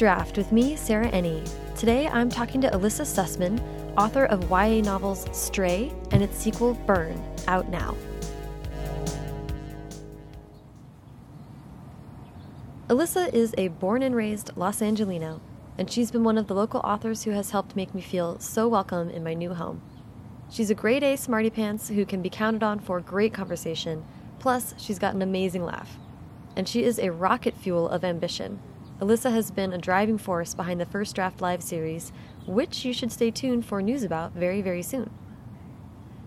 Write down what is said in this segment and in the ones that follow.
Draft with me, Sarah Enni. Today I'm talking to Elissa Sussman, author of YA novels Stray and its sequel Burn, out now. Elissa is a born and raised Los Angelino, and she's been one of the local authors who has helped make me feel so welcome in my new home. She's a grade A smarty pants who can be counted on for great conversation, plus, she's got an amazing laugh. And she is a rocket fuel of ambition. Elissa has been a driving force behind the First Draft Live series, which you should stay tuned for news about very, very soon.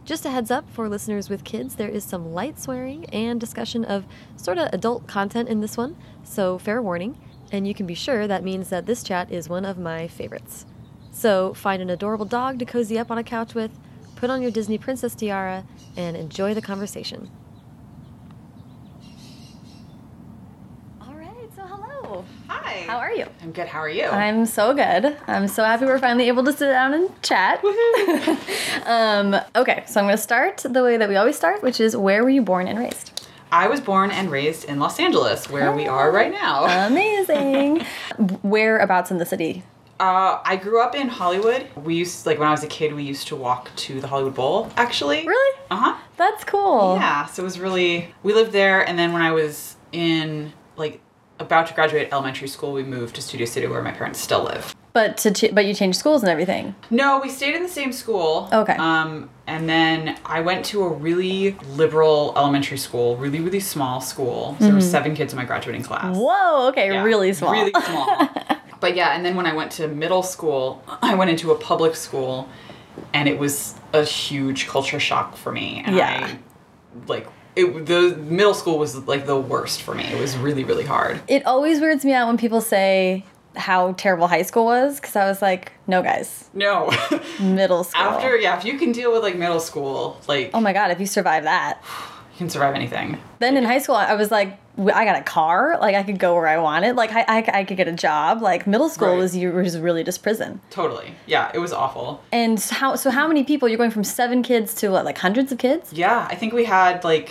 Just a heads up for listeners with kids, there is some light swearing and discussion of sort of adult content in this one, so fair warning, and you can be sure that means that this chat is one of my favorites. So find an adorable dog to cozy up on a couch with, put on your Disney princess tiara, and enjoy the conversation. All right, so hello. Hi. How are you? I'm good. How are you? I'm so good. I'm so happy we're finally able to sit down and chat. um, okay, so I'm going to start the way that we always start, which is where were you born and raised? I was born and raised in Los Angeles, where we are right now. Amazing. Whereabouts in the city? Uh, I grew up in Hollywood. We used, like, when I was a kid, we used to walk to the Hollywood Bowl, actually. Really? Uh huh. That's cool. Yeah, so it was really, we lived there, and then when I was in, like, about to graduate elementary school, we moved to Studio City, where my parents still live. But to ch- but you changed schools and everything. No, we stayed in the same school. Okay. Um, and then I went to a really liberal elementary school, really, really small school. So there were seven kids in my graduating class. Whoa, okay, Yeah, Mm-hmm. really small. Really small. but yeah, and then when I went to middle school, I went into a public school, and it was a huge culture shock for me. And Yeah. I, like, it, the middle school was like the worst for me. It was really, really hard. it always weirds me out when people say how terrible high school was because I was like, no, guys, No. middle school. After, yeah, if you can deal with like middle school, like, oh my god, if you survive that. you can survive anything. Then in high school, I was like, I got a car, like I could go where I wanted, like I, I, I could get a job. Like middle school Right. was you was really just prison. Totally. Yeah, it was awful. And how so? How many people? You're going from seven kids to what, like hundreds of kids? Yeah, I think we had like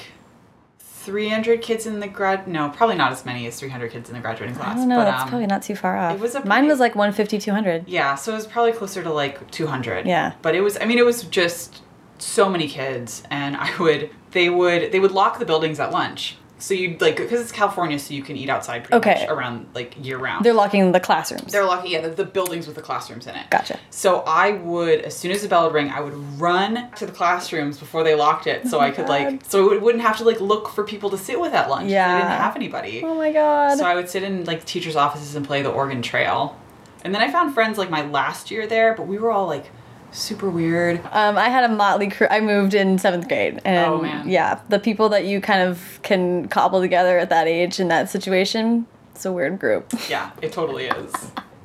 300 kids in the grad. No, probably not as many as 300 kids in the graduating class. I don't know. but, that's um, probably not too far off. it was a Mine was like 150, 200. Yeah, so it was probably closer to like 200. Yeah. But it was, I mean, it was just so many kids, and I would, they would, they would lock the buildings at lunch. So you'd like, because it's California, so you can eat outside pretty Okay. much around like year round. They're locking the classrooms. They're locking, yeah, the, the buildings with the classrooms in it. Gotcha. So I would, as soon as the bell would ring, I would run to the classrooms before they locked it, so oh I could like, Oh so it wouldn't have to like look for people to sit with at lunch. Yeah. I didn't have anybody. oh my god. So I would sit in like teachers' offices and play the Oregon Trail, and then I found friends like my last year there, but we were all like super weird. Um, I had a motley crew. I moved in seventh grade, and Oh, man. yeah, the people that you kind of can cobble together at that age in that situation, it's a weird group. Yeah, it totally is.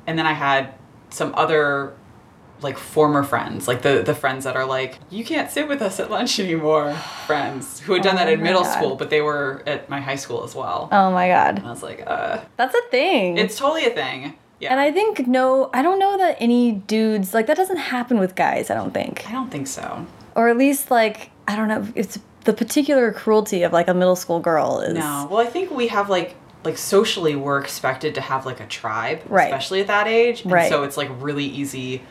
And then I had some other like former friends, like the the friends that are like, you can't sit with us at lunch anymore. Friends who had done that Oh in middle God. school, but they were at my high school as well. Oh my god, And I was like, uh, that's a thing. it's totally a thing. Yeah. and I think no, I don't know that any dudes like that doesn't happen with guys. I don't think, I don't think so. or at least like I don't know. It's the particular cruelty of like a middle school girl is No. Well, I think we have like like socially we're expected to have like a tribe, Right. especially at that age. And Right. so it's like really easy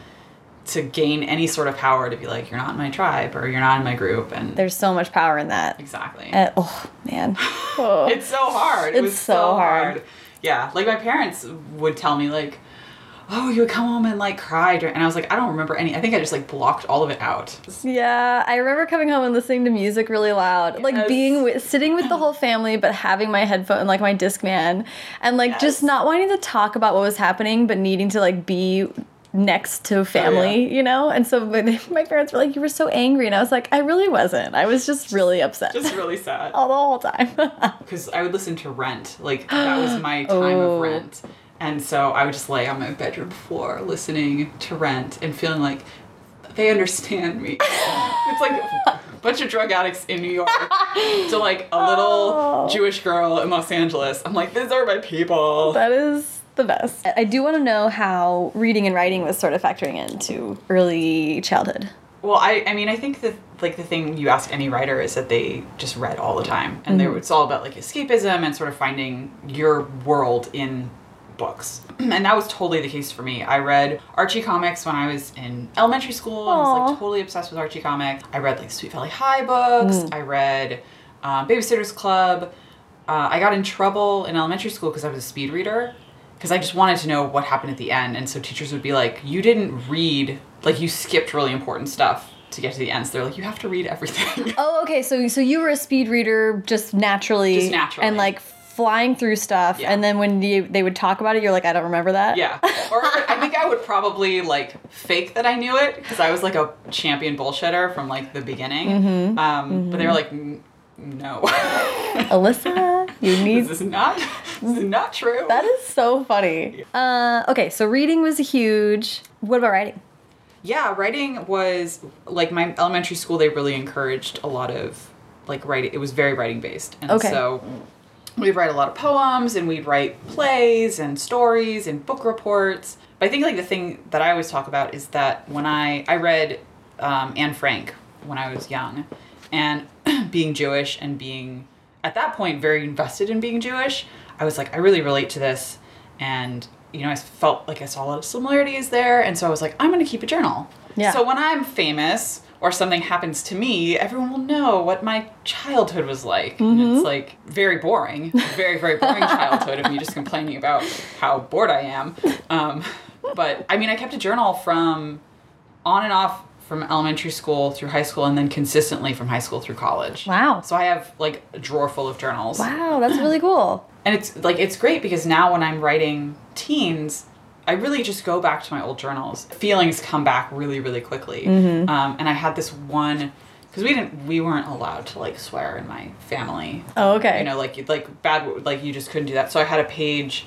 to gain any sort of power to be like, you're not in my tribe or you're not in my group and There's so much power in that. exactly. Uh, oh man, oh. it's so hard. It It's was so so hard. hard. Yeah. Like my parents would tell me like Oh, you would come home and like cry, and I was like, I don't remember any. I think I just like blocked all of it out. Yeah, I remember coming home and listening to music really loud, like being with, sitting with the whole family, but having my headphone, and like my Discman, and like just not wanting to talk about what was happening, but needing to like be next to oh, family, you know. And so my, my parents were like, "You were so angry," and I was like, "I really wasn't. I was just really upset Just really sad. all the whole time." because I would listen to Rent. Like that was my time Oh. of Rent, and so I would just lay on my bedroom floor listening to Rent and feeling like they understand me. it's like a bunch of drug addicts in New York to like a little Oh. Jewish girl in Los Angeles. I'm like, these are my people. that is the best. I do want to know how reading and writing was sort of factoring into early childhood. Well, I, I mean, I think that like the thing you ask any writer is that they just read all the time, and they, it's all about like escapism and sort of finding your world in books. And that was totally the case for me. I read Archie comics when I was in elementary school. I was like totally obsessed with Archie comics. I read like Sweet Valley High books. Mm. I read um, Babysitter's Club. Uh, I got in trouble in elementary school because I was a speed reader. Because I just wanted to know what happened at the end. And so teachers would be like, you didn't read, like you skipped really important stuff to get to the end. So they're like, you have to read everything. Oh, okay. So so you were a speed reader just naturally, Just naturally. and like flying through stuff. Yeah. And then when you, they would talk about it, you're like, I don't remember that. Yeah. Or I think I would probably like fake that I knew it because I was like a champion bullshitter from like the beginning. Mm-hmm. Um, But they were like, no. Elissa, you need. this is not, this is not true. That is so funny. Uh, okay, so reading was huge. What about writing? yeah, writing was like my elementary school, they really encouraged a lot of like writing. It was very writing based. And Okay. so we'd write a lot of poems and we'd write plays and stories and book reports. But I think like the thing that I always talk about is that when I I read um, Anne Frank when I was young, and being Jewish and being at that point very invested in being Jewish, I was like I really relate to this, and you know I felt like I saw a lot of similarities there, and so I was like I'm going to keep a journal. Yeah. So when I'm famous or something happens to me, everyone will know what my childhood was like. Mm-hmm. it's like very boring, very, very boring childhood of me just complaining about how bored I am. Um, but I mean, I kept a journal from on and off from elementary school through high school and then consistently from high school through college. Wow. So I have like a drawer full of journals. Wow, that's really cool. And it's like it's great because now when I'm writing teens, I really just go back to my old journals. Feelings come back really, really quickly. Mm-hmm. Um, and I had this one because we didn't, we weren't allowed to like swear in my family. Oh, okay. You know, like like bad, like you just couldn't do that. So I had a page.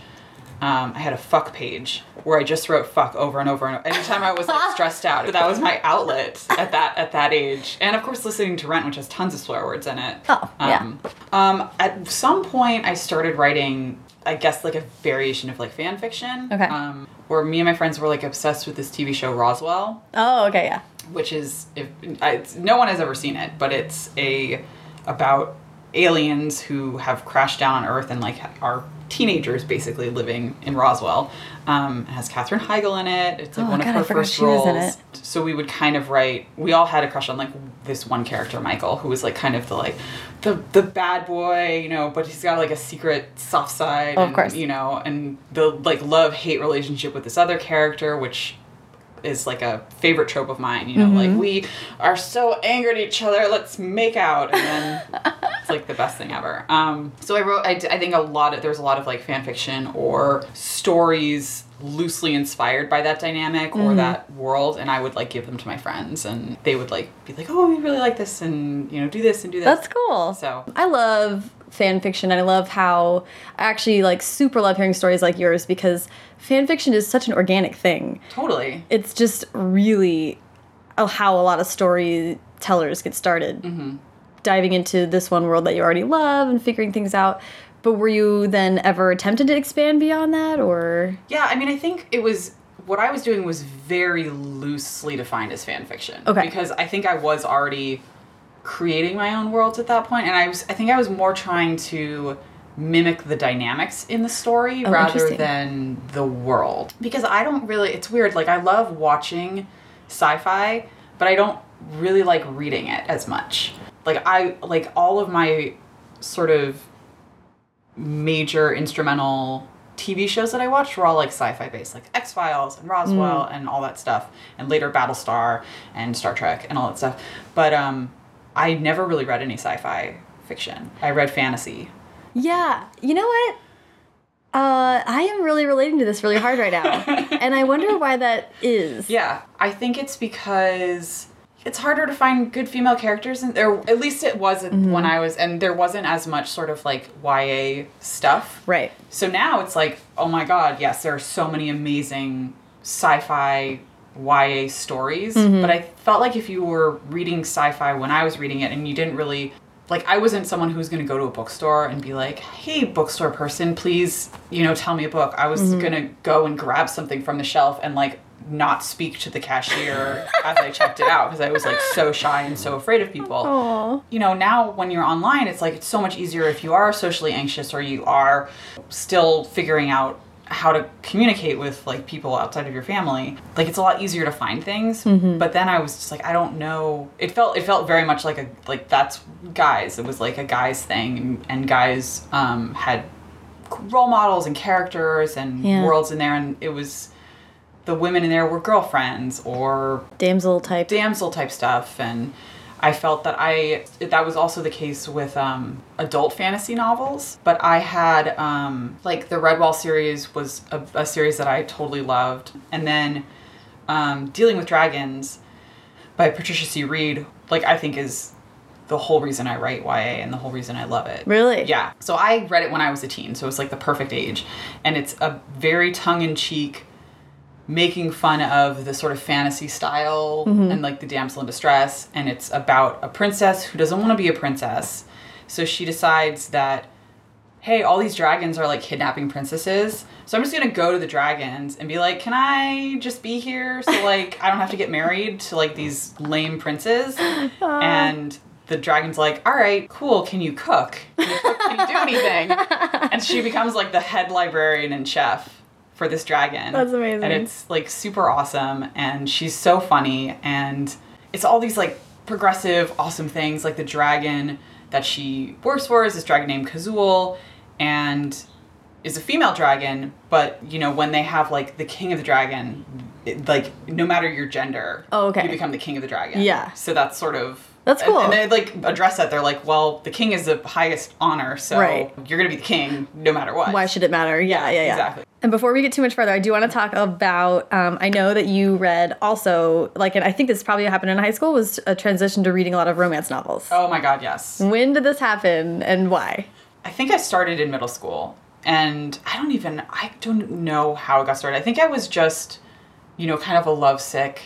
Um, I had a fuck page where I just wrote fuck over and over and over. Anytime I was like stressed out, that was my outlet at that at that age. And of course, listening to Rent, which has tons of swear words in it. Oh, yeah. Um, um, at some point, I started writing, I guess, like a variation of like fan fiction. Okay. Um, where me and my friends were like obsessed with this TV show Roswell, Oh, okay, yeah. which is if I, no one has ever seen it, but it's a about aliens who have crashed down on Earth and like are teenagers basically living in Roswell. Um, it has Katherine Heigl in it. It's like Oh, one God, of her first she was roles. in it. So we would kind of write. We all had a crush on like this one character, Michael, who was like kind of the like the the bad boy, you know, but he's got like a secret soft side. Oh, of course. You know, and the like love hate relationship with this other character, which is like a favorite trope of mine. You know, Mm-hmm. like we are so angry at each other, let's make out, and then it's like the best thing ever. Um, so I wrote. I think a lot of there's a lot of like fan fiction or stories loosely inspired by that dynamic Mm-hmm. or that world, and I would like give them to my friends, and they would like be like, "Oh, we really like this," and you know, do this and do that That's cool. So I love fan fiction and I love how I actually like super love hearing stories like yours because fan fiction is such an organic thing. totally. It's just really how a lot of storytellers get started. Mm-hmm. Diving into this one world that you already love and figuring things out. But were you then ever tempted to expand beyond that or Yeah, I mean, I think it was what I was doing was very loosely defined as fan fiction. Okay. Because I think I was already creating my own worlds at that point, and I was I think I was more trying to mimic the dynamics in the story Oh, rather than the world. Because I don't really it's weird, like I love watching sci-fi, but I don't really like reading it as much. Like I like all of my sort of major instrumental TV shows that I watched were all like sci-fi based, like X Files and Roswell and all that stuff, and later Battlestar and Star Trek and all that stuff. But um, I never really read any sci-fi fiction. I read fantasy. Yeah, you know what? Uh, I am really relating to this really hard right now. and I wonder why that is. Yeah, I think it's because it's harder to find good female characters, and there at least it was when I was, and there wasn't as much sort of like YA stuff. Right. So now it's like, oh my god, yes, there are so many amazing sci-fi YA stories, Mm-hmm. but I felt like if you were reading sci-fi when I was reading it and you didn't really like I wasn't someone who was going to go to a bookstore and be like, "Hey, bookstore person, please, you know, tell me a book." I was Mm-hmm. going to go and grab something from the shelf and like not speak to the cashier as I checked it out because I was like so shy and so afraid of people Aw. you know, now when you're online, it's like it's so much easier if you are socially anxious or you are still figuring out how to communicate with like people outside of your family like it's a lot easier to find things Mm-hmm. but then i was just like i don't know it felt it felt very much like a like that's guys it was like a guys thing and, and guys um had role models and characters and Yeah. worlds in there and it was the women in there were girlfriends or Damsel type. damsel type stuff and i felt that i that was also the case with um, adult fantasy novels but i had um, like the redwall series was a, a series that i totally loved and then um, dealing with dragons by patricia c wrede like i think is the whole reason i write ya and the whole reason i love it Really? yeah. So I read it when I was a teen, so it was like the perfect age. And it's a very tongue in cheek, making fun of the sort of fantasy style mm-hmm. and like the damsel in distress. And it's about a princess who doesn't want to be a princess. So she decides that, hey, all these dragons are like kidnapping princesses. So I'm just gonna go to the dragons and be like, can I just be here so like I don't have to get married to like these lame princes? Uh. And the dragon's like, all right, cool. Can you cook? Can you, cook? Can you do anything? and she becomes like the head librarian and chef for this dragon. That's amazing. And it's like super awesome. And she's so funny. And it's all these like progressive, awesome things. Like the dragon that she works for is this dragon named Kazul. And is a female dragon, but you know when they have like the king of the dragon, it, like no matter your gender, Oh, okay. you become the king of the dragon. Yeah. So that's sort of That's and- cool. And, they like address that. They're like, well, the king is the highest honor, so Right. you're gonna be the king no matter what. Why should it matter? Yeah, yeah, yeah. exactly. And before we get too much further, I do want to talk about. Um, I know that you read also, like, and I think this probably happened in high school, was a transition to reading a lot of romance novels. Oh my god, yes. When did this happen and why? I think I started in middle school, and I don't even I don't know how it got started. I think I was just, you know, kind of a lovesick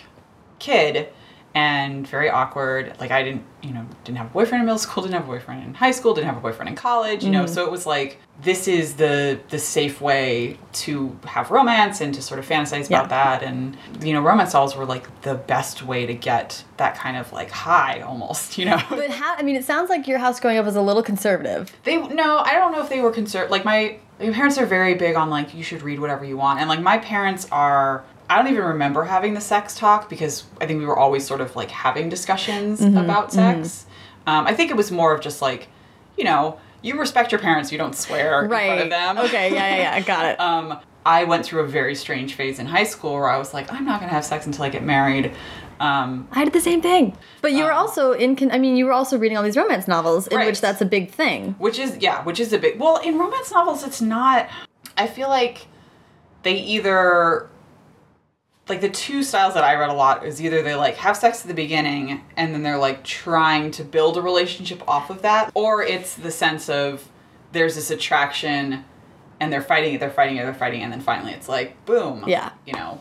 kid and very awkward. Like I didn't, you know, didn't have a boyfriend in middle school, didn't have a boyfriend in high school, didn't have a boyfriend in college, you know. Mm-hmm. So it was like this is the the safe way to have romance and to sort of fantasize Yeah. about that and you know, romance novels were like the best way to get that kind of like high almost, you know. But how, I mean, it sounds like your house growing up was a little conservative. They no, I don't know if they were concerned. Like my, my parents are very big on like you should read whatever you want, and like my parents are. I don't even remember having the sex talk because I think we were always sort of like having discussions about sex. Um, I think it was more of just like, you know, you respect your parents, you don't swear in front of them. Okay, yeah, yeah, yeah. I got it. Um, I went through a very strange phase in high school where I was like, I'm not gonna have sex until I get married. Um, I did the same thing. But you were Um, also in, con- I mean, you were also reading all these romance novels in Right. which that's a big thing. which is yeah which is a big well in romance novels it's not i feel like they either like the two styles that i read a lot is either they like have sex at the beginning and then they're like trying to build a relationship off of that or it's the sense of there's this attraction and they're fighting it they're fighting it they're fighting it and then finally it's like boom Yeah. you know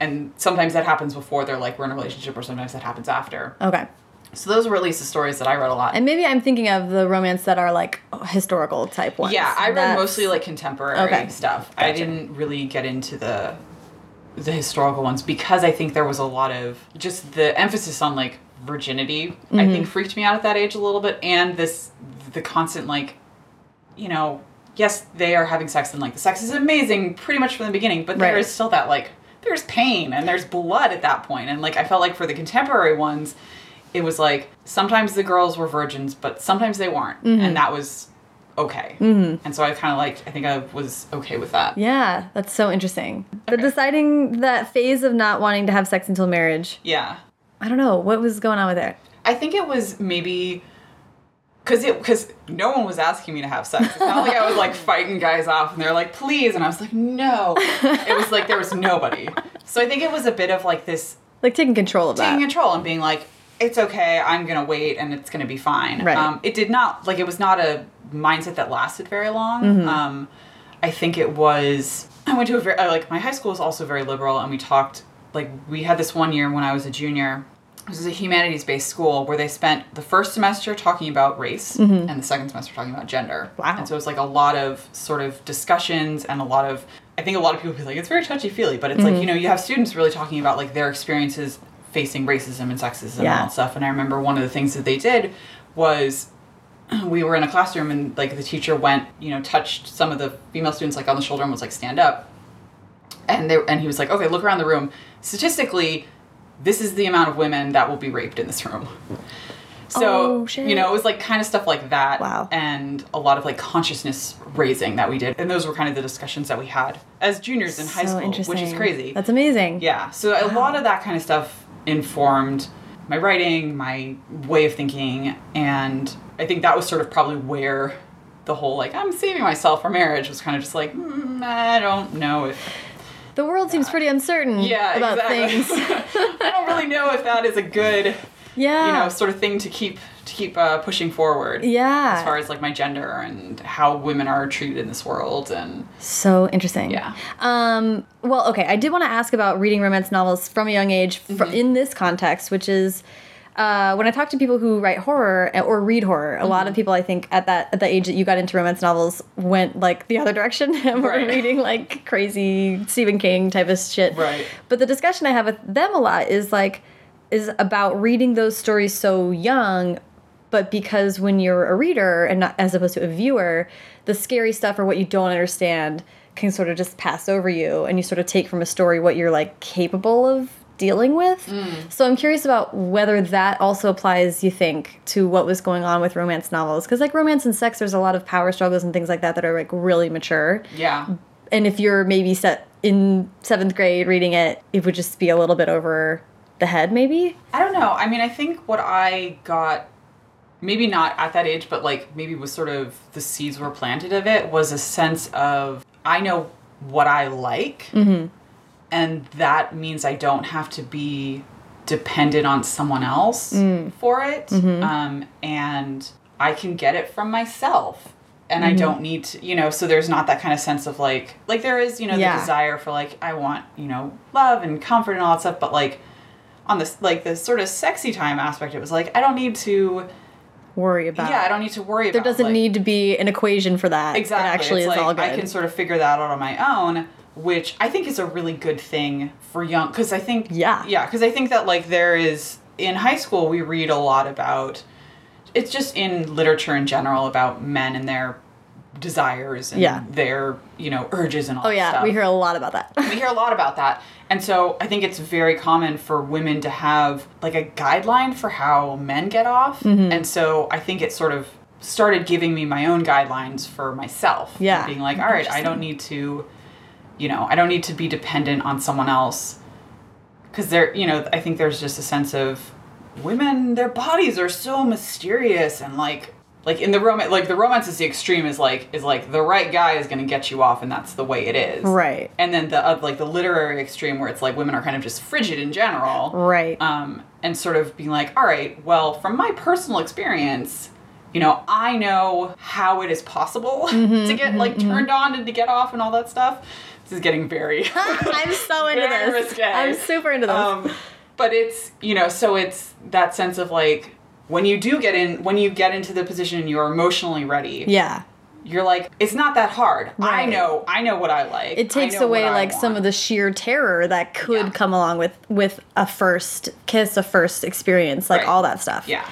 and sometimes that happens before they're like we're in a relationship or sometimes that happens after Okay. so those were at least the stories that i read a lot And maybe I'm thinking of the romance that are like historical type ones. Yeah, I read That's- mostly like contemporary Okay. stuff. I didn't really get into the the historical ones because I think there was a lot of just the emphasis on like virginity. Mm-hmm. I think freaked me out at that age a little bit, and this the constant like, you know, yes, they are having sex and like the sex is amazing pretty much from the beginning, but there Right. is still that like there's pain and there's blood at that point, and like I felt like for the contemporary ones. It was like sometimes the girls were virgins, but sometimes they weren't, Mm-hmm. and that was okay. Mm-hmm. And so I kind of like, I think I was okay with that. Yeah, that's so interesting. The deciding that phase of not wanting to have sex until marriage. Yeah, I don't know what was going on with it. I think it was maybe because it because no one was asking me to have sex. It's not like I was like fighting guys off, and they're like, "Please," and I was like, "No." It was like there was nobody. So I think it was a bit of like this Like taking control of taking that. control and being like, "It's okay. I'm gonna wait, and it's gonna be fine." Right. Um, it did not like it was not a mindset that lasted very long. Mm-hmm. Um, I think it was. I went to a very uh, like my high school was also very liberal, and we talked like we had this one year when I was a junior. This is a humanities based school where they spent the first semester talking about race and the second semester talking about gender. Mm-hmm. Wow. And so it was like a lot of sort of discussions and a lot of I think a lot of people be like it's very touchy feely, but it's Mm-hmm. like you know you have students really talking about like their experiences facing racism and sexism and all that stuff. And I remember one of the things that they did was we were in a classroom and like the teacher went, you know, touched some of the female students like on the shoulder and was like, stand up. And they and he was like, okay, look around the room. Statistically, this is the amount of women that will be raped in this room. So Oh, you know, it was like kind of stuff like that. Wow. And a lot of like consciousness raising that we did. And those were kind of the discussions that we had as juniors in high school, which is crazy. That's amazing. Yeah. So a lot of that kind of stuff informed my writing, my way of thinking, and I think that was sort of probably where the whole like I'm saving myself for marriage was kind of just like mm, I don't know if The world seems pretty uncertain yeah about exactly. things. I don't really know if that is a good Yeah. you know sort of thing to keep to keep uh, pushing forward. Yeah. As far as like my gender and how women are treated in this world and So interesting. Yeah. Um, well, okay. I did want to ask about reading romance novels from a young age Mm-hmm. in this context, which is uh, when I talk to people who write horror uh, or read horror. A lot Mm-hmm. of people, I think, at that at the age that you got into romance novels, went like the other direction and were Right. reading like crazy Stephen King type of shit. Right. But the discussion I have with them a lot is like is about reading those stories so young but because when you're a reader and not as opposed to a viewer the scary stuff or what you don't understand can sort of just pass over you and you sort of take from a story what you're like capable of dealing with. Mm. So i'm curious about whether that also applies you think to what was going on with romance novels. Because like romance and sex there's a lot of power struggles and things like that that are like really mature. Yeah. and if you're maybe set in seventh grade reading it it would just be a little bit over the head maybe? I don't know. I mean, I think what I got, maybe not at that age, but like maybe was sort of the seeds were planted of it, was a sense of I know what I like, mm-hmm. And that means I don't have to be dependent on someone else mm. for it, mm-hmm. um, and I can get it from myself. And I mm-hmm. don't need to, you know, so there's not that kind of sense of like, like there is, you know, Yeah. the desire for like, I want, you know, love and comfort and all that stuff, but like, on this like the sort of sexy time aspect it was like i don't need to worry about yeah i don't need to worry there about There doesn't like- need to be an equation for that. Exactly. it actually it's is like all good i can sort of figure that out on my own which i think is a really good thing for young because i think Yeah. yeah because i think that like there is in high school we read a lot about it's just in literature in general about men and their desires and Yeah. their you know urges and all oh yeah stuff we hear a lot about that we hear a lot about that and so i think it's very common for women to have like a guideline for how men get off Mm-hmm. and so i think it sort of started giving me my own guidelines for myself Yeah. being like all right i don't need to you know i don't need to be dependent on someone else. Because there you know i think there's just a sense of women their bodies are so mysterious and like like in the romance like the romance is the extreme is like is like the right guy is going to get you off and that's the way it is. Right. and then the uh, like the literary extreme where it's like women are kind of just frigid in general. Right. Um and sort of being like all right well from my personal experience you know i know how it is possible Mm-hmm, to get like turned on and to get off and all that stuff this is getting very i'm so into very this. risque. i'm super into this. Um, but it's you know so it's that sense of like when you do get in when you get into the position and you're emotionally ready yeah. you're like it's not that hard. I know i know what i like. It takes away like some of the sheer terror that could Yeah. come along with with a first kiss a first experience like Right. all that stuff. Yeah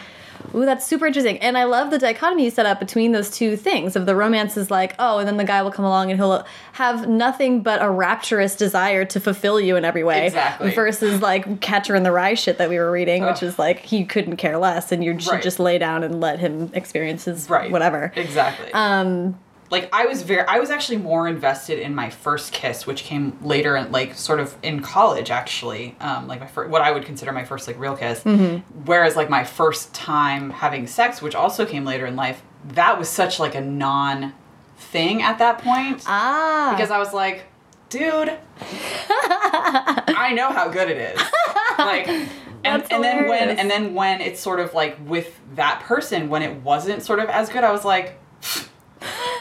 Ooh, that's super interesting. And I love the dichotomy you set up between those two things of the romance is like, oh, and then the guy will come along and he'll have nothing but a rapturous desire to fulfill you in every way. Exactly. Versus like Catcher in the Rye shit that we were reading, which is like he couldn't care less and you should Right. just lay down and let him experience his right whatever. exactly Um like i was very i was actually more invested in my first kiss which came later in like sort of in college actually um like my first what i would consider my first like real kiss. Mm-hmm. whereas like my first time having sex which also came later in life that was such like a non thing at that point. Ah. Because i was like dude i know how good it is. Like and, and then when and then when it's sort of like with that person when it wasn't sort of as good i was like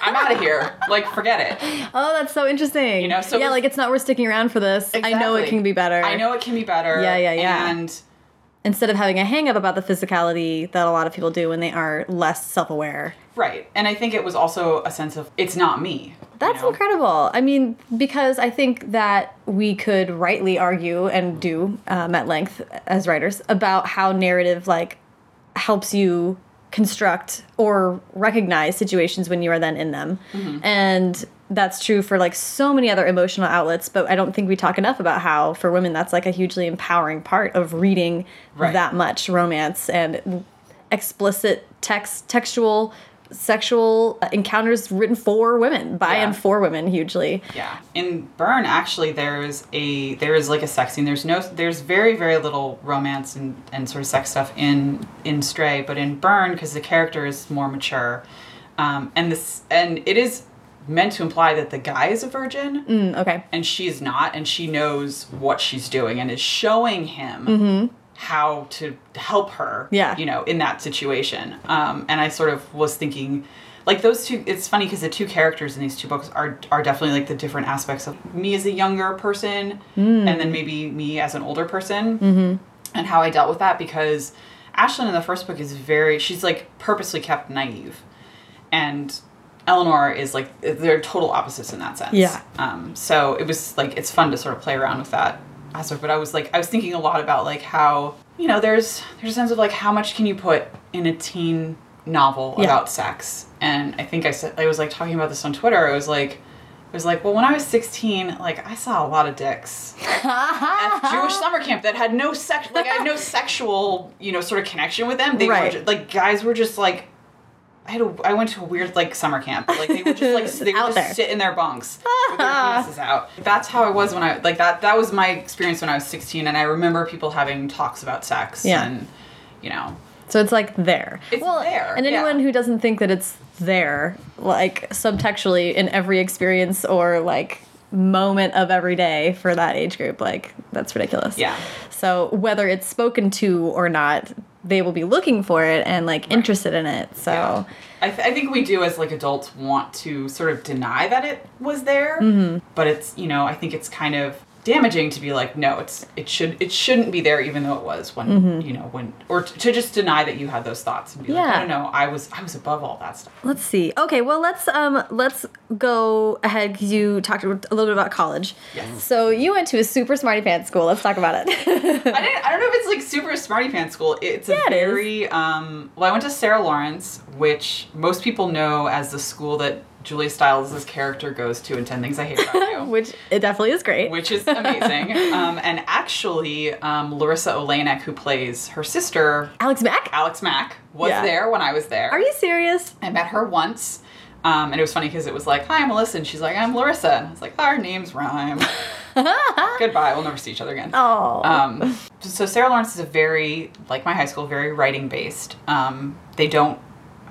i'm out of here like forget it Oh, that's so interesting. You know, so yeah, it's- like it's not worth sticking around for this. I know it can be better. i know it can be better Yeah, yeah, yeah. and Instead of having a hang up about the physicality that a lot of people do when they are less self aware. right and i think it was also a sense of it's not me you That's know? incredible. I mean, because I think that we could rightly argue and do um, at length as writers about how narrative like helps you construct or recognize situations when you are then in them. Mm-hmm. And that's true for like so many other emotional outlets, but I don't think we talk enough about how for women that's like a hugely empowering part of reading Right. that much romance and explicit text textual sexual encounters written for women by Yeah. and for women hugely. Yeah. In Burn, actually, there's a there is like a sex scene. There's no there's very very little romance and, and sort of sex stuff in in Stray, but in Burn, because the character is more mature, um, and this and it is meant to imply that the guy is a virgin Mm, okay. and she's not, and she knows what she's doing and is showing him. How to help her. Yeah. you know, in that situation. Um, and I sort of was thinking, like those two. It's funny because the two characters in these two books are are definitely like the different aspects of me as a younger person, Mm. and then maybe me as an older person, mm-hmm. and how I dealt with that. Because Aislynn in the first book is very she's like purposely kept naive, and Eleanor is like they're total opposites in that sense. Yeah. Um. So it was like it's fun to sort of play around with that aspect. But I was like I was thinking a lot about like how you know there's there's a sense of like how much can you put in a teen novel Yeah. about sex and i think i said i was like talking about this on twitter I was like it was like well when i was 16 like i saw a lot of dicks at jewish summer camp that had no sex like i had no sexual you know sort of connection with them they Right. were ju- like guys were just like I had a, I went to a weird like summer camp. Like they would just like they would just there. sit in their bunks with their penises out. That's how I was when I like that. That was my experience when I was sixteen, and I remember people having talks about sex. Yeah. and you know, So it's like there. It's well, there, And anyone yeah. who doesn't think that it's there, like subtextually in every experience or like moment of every day for that age group, like that's ridiculous. Yeah. So whether it's spoken to or not, they will be looking for it and like interested in it. So Yeah. I, th- I think we do as like adults want to sort of deny that it was there, Mm-hmm. but it's you know I think it's kind of damaging to be like no it's it should it shouldn't be there even though it was when you know when or t- to just deny that you had those thoughts and be like Mm-hmm. Yeah. I don't know I was I was above all that stuff. let's see. Okay, well let's um let's go ahead because you talked a little bit about college. Yes. So you went to a super smarty pants school. Let's talk about it. I didn't I don't know if it's like super smarty pants school. It's a Yeah, it is. very um well I went to Sarah Lawrence, which most people know as the school that Julia Stiles' character goes to in Ten Things I Hate About You. Which it definitely is great. which is amazing. um, and actually, um, Larisa Oleynik, who plays her sister, Alex Mack? Alex Mack, was Yeah. there when I was there. Are you serious? I met her once. Um, and it was funny because it was like, "Hi, I'm Melissa," and she's like, "I'm Larissa." And I was like, "Our names rhyme." Goodbye. We'll never see each other again. Oh. Um, so Sarah Lawrence is a very, like my high school, very writing based. Um, they don't,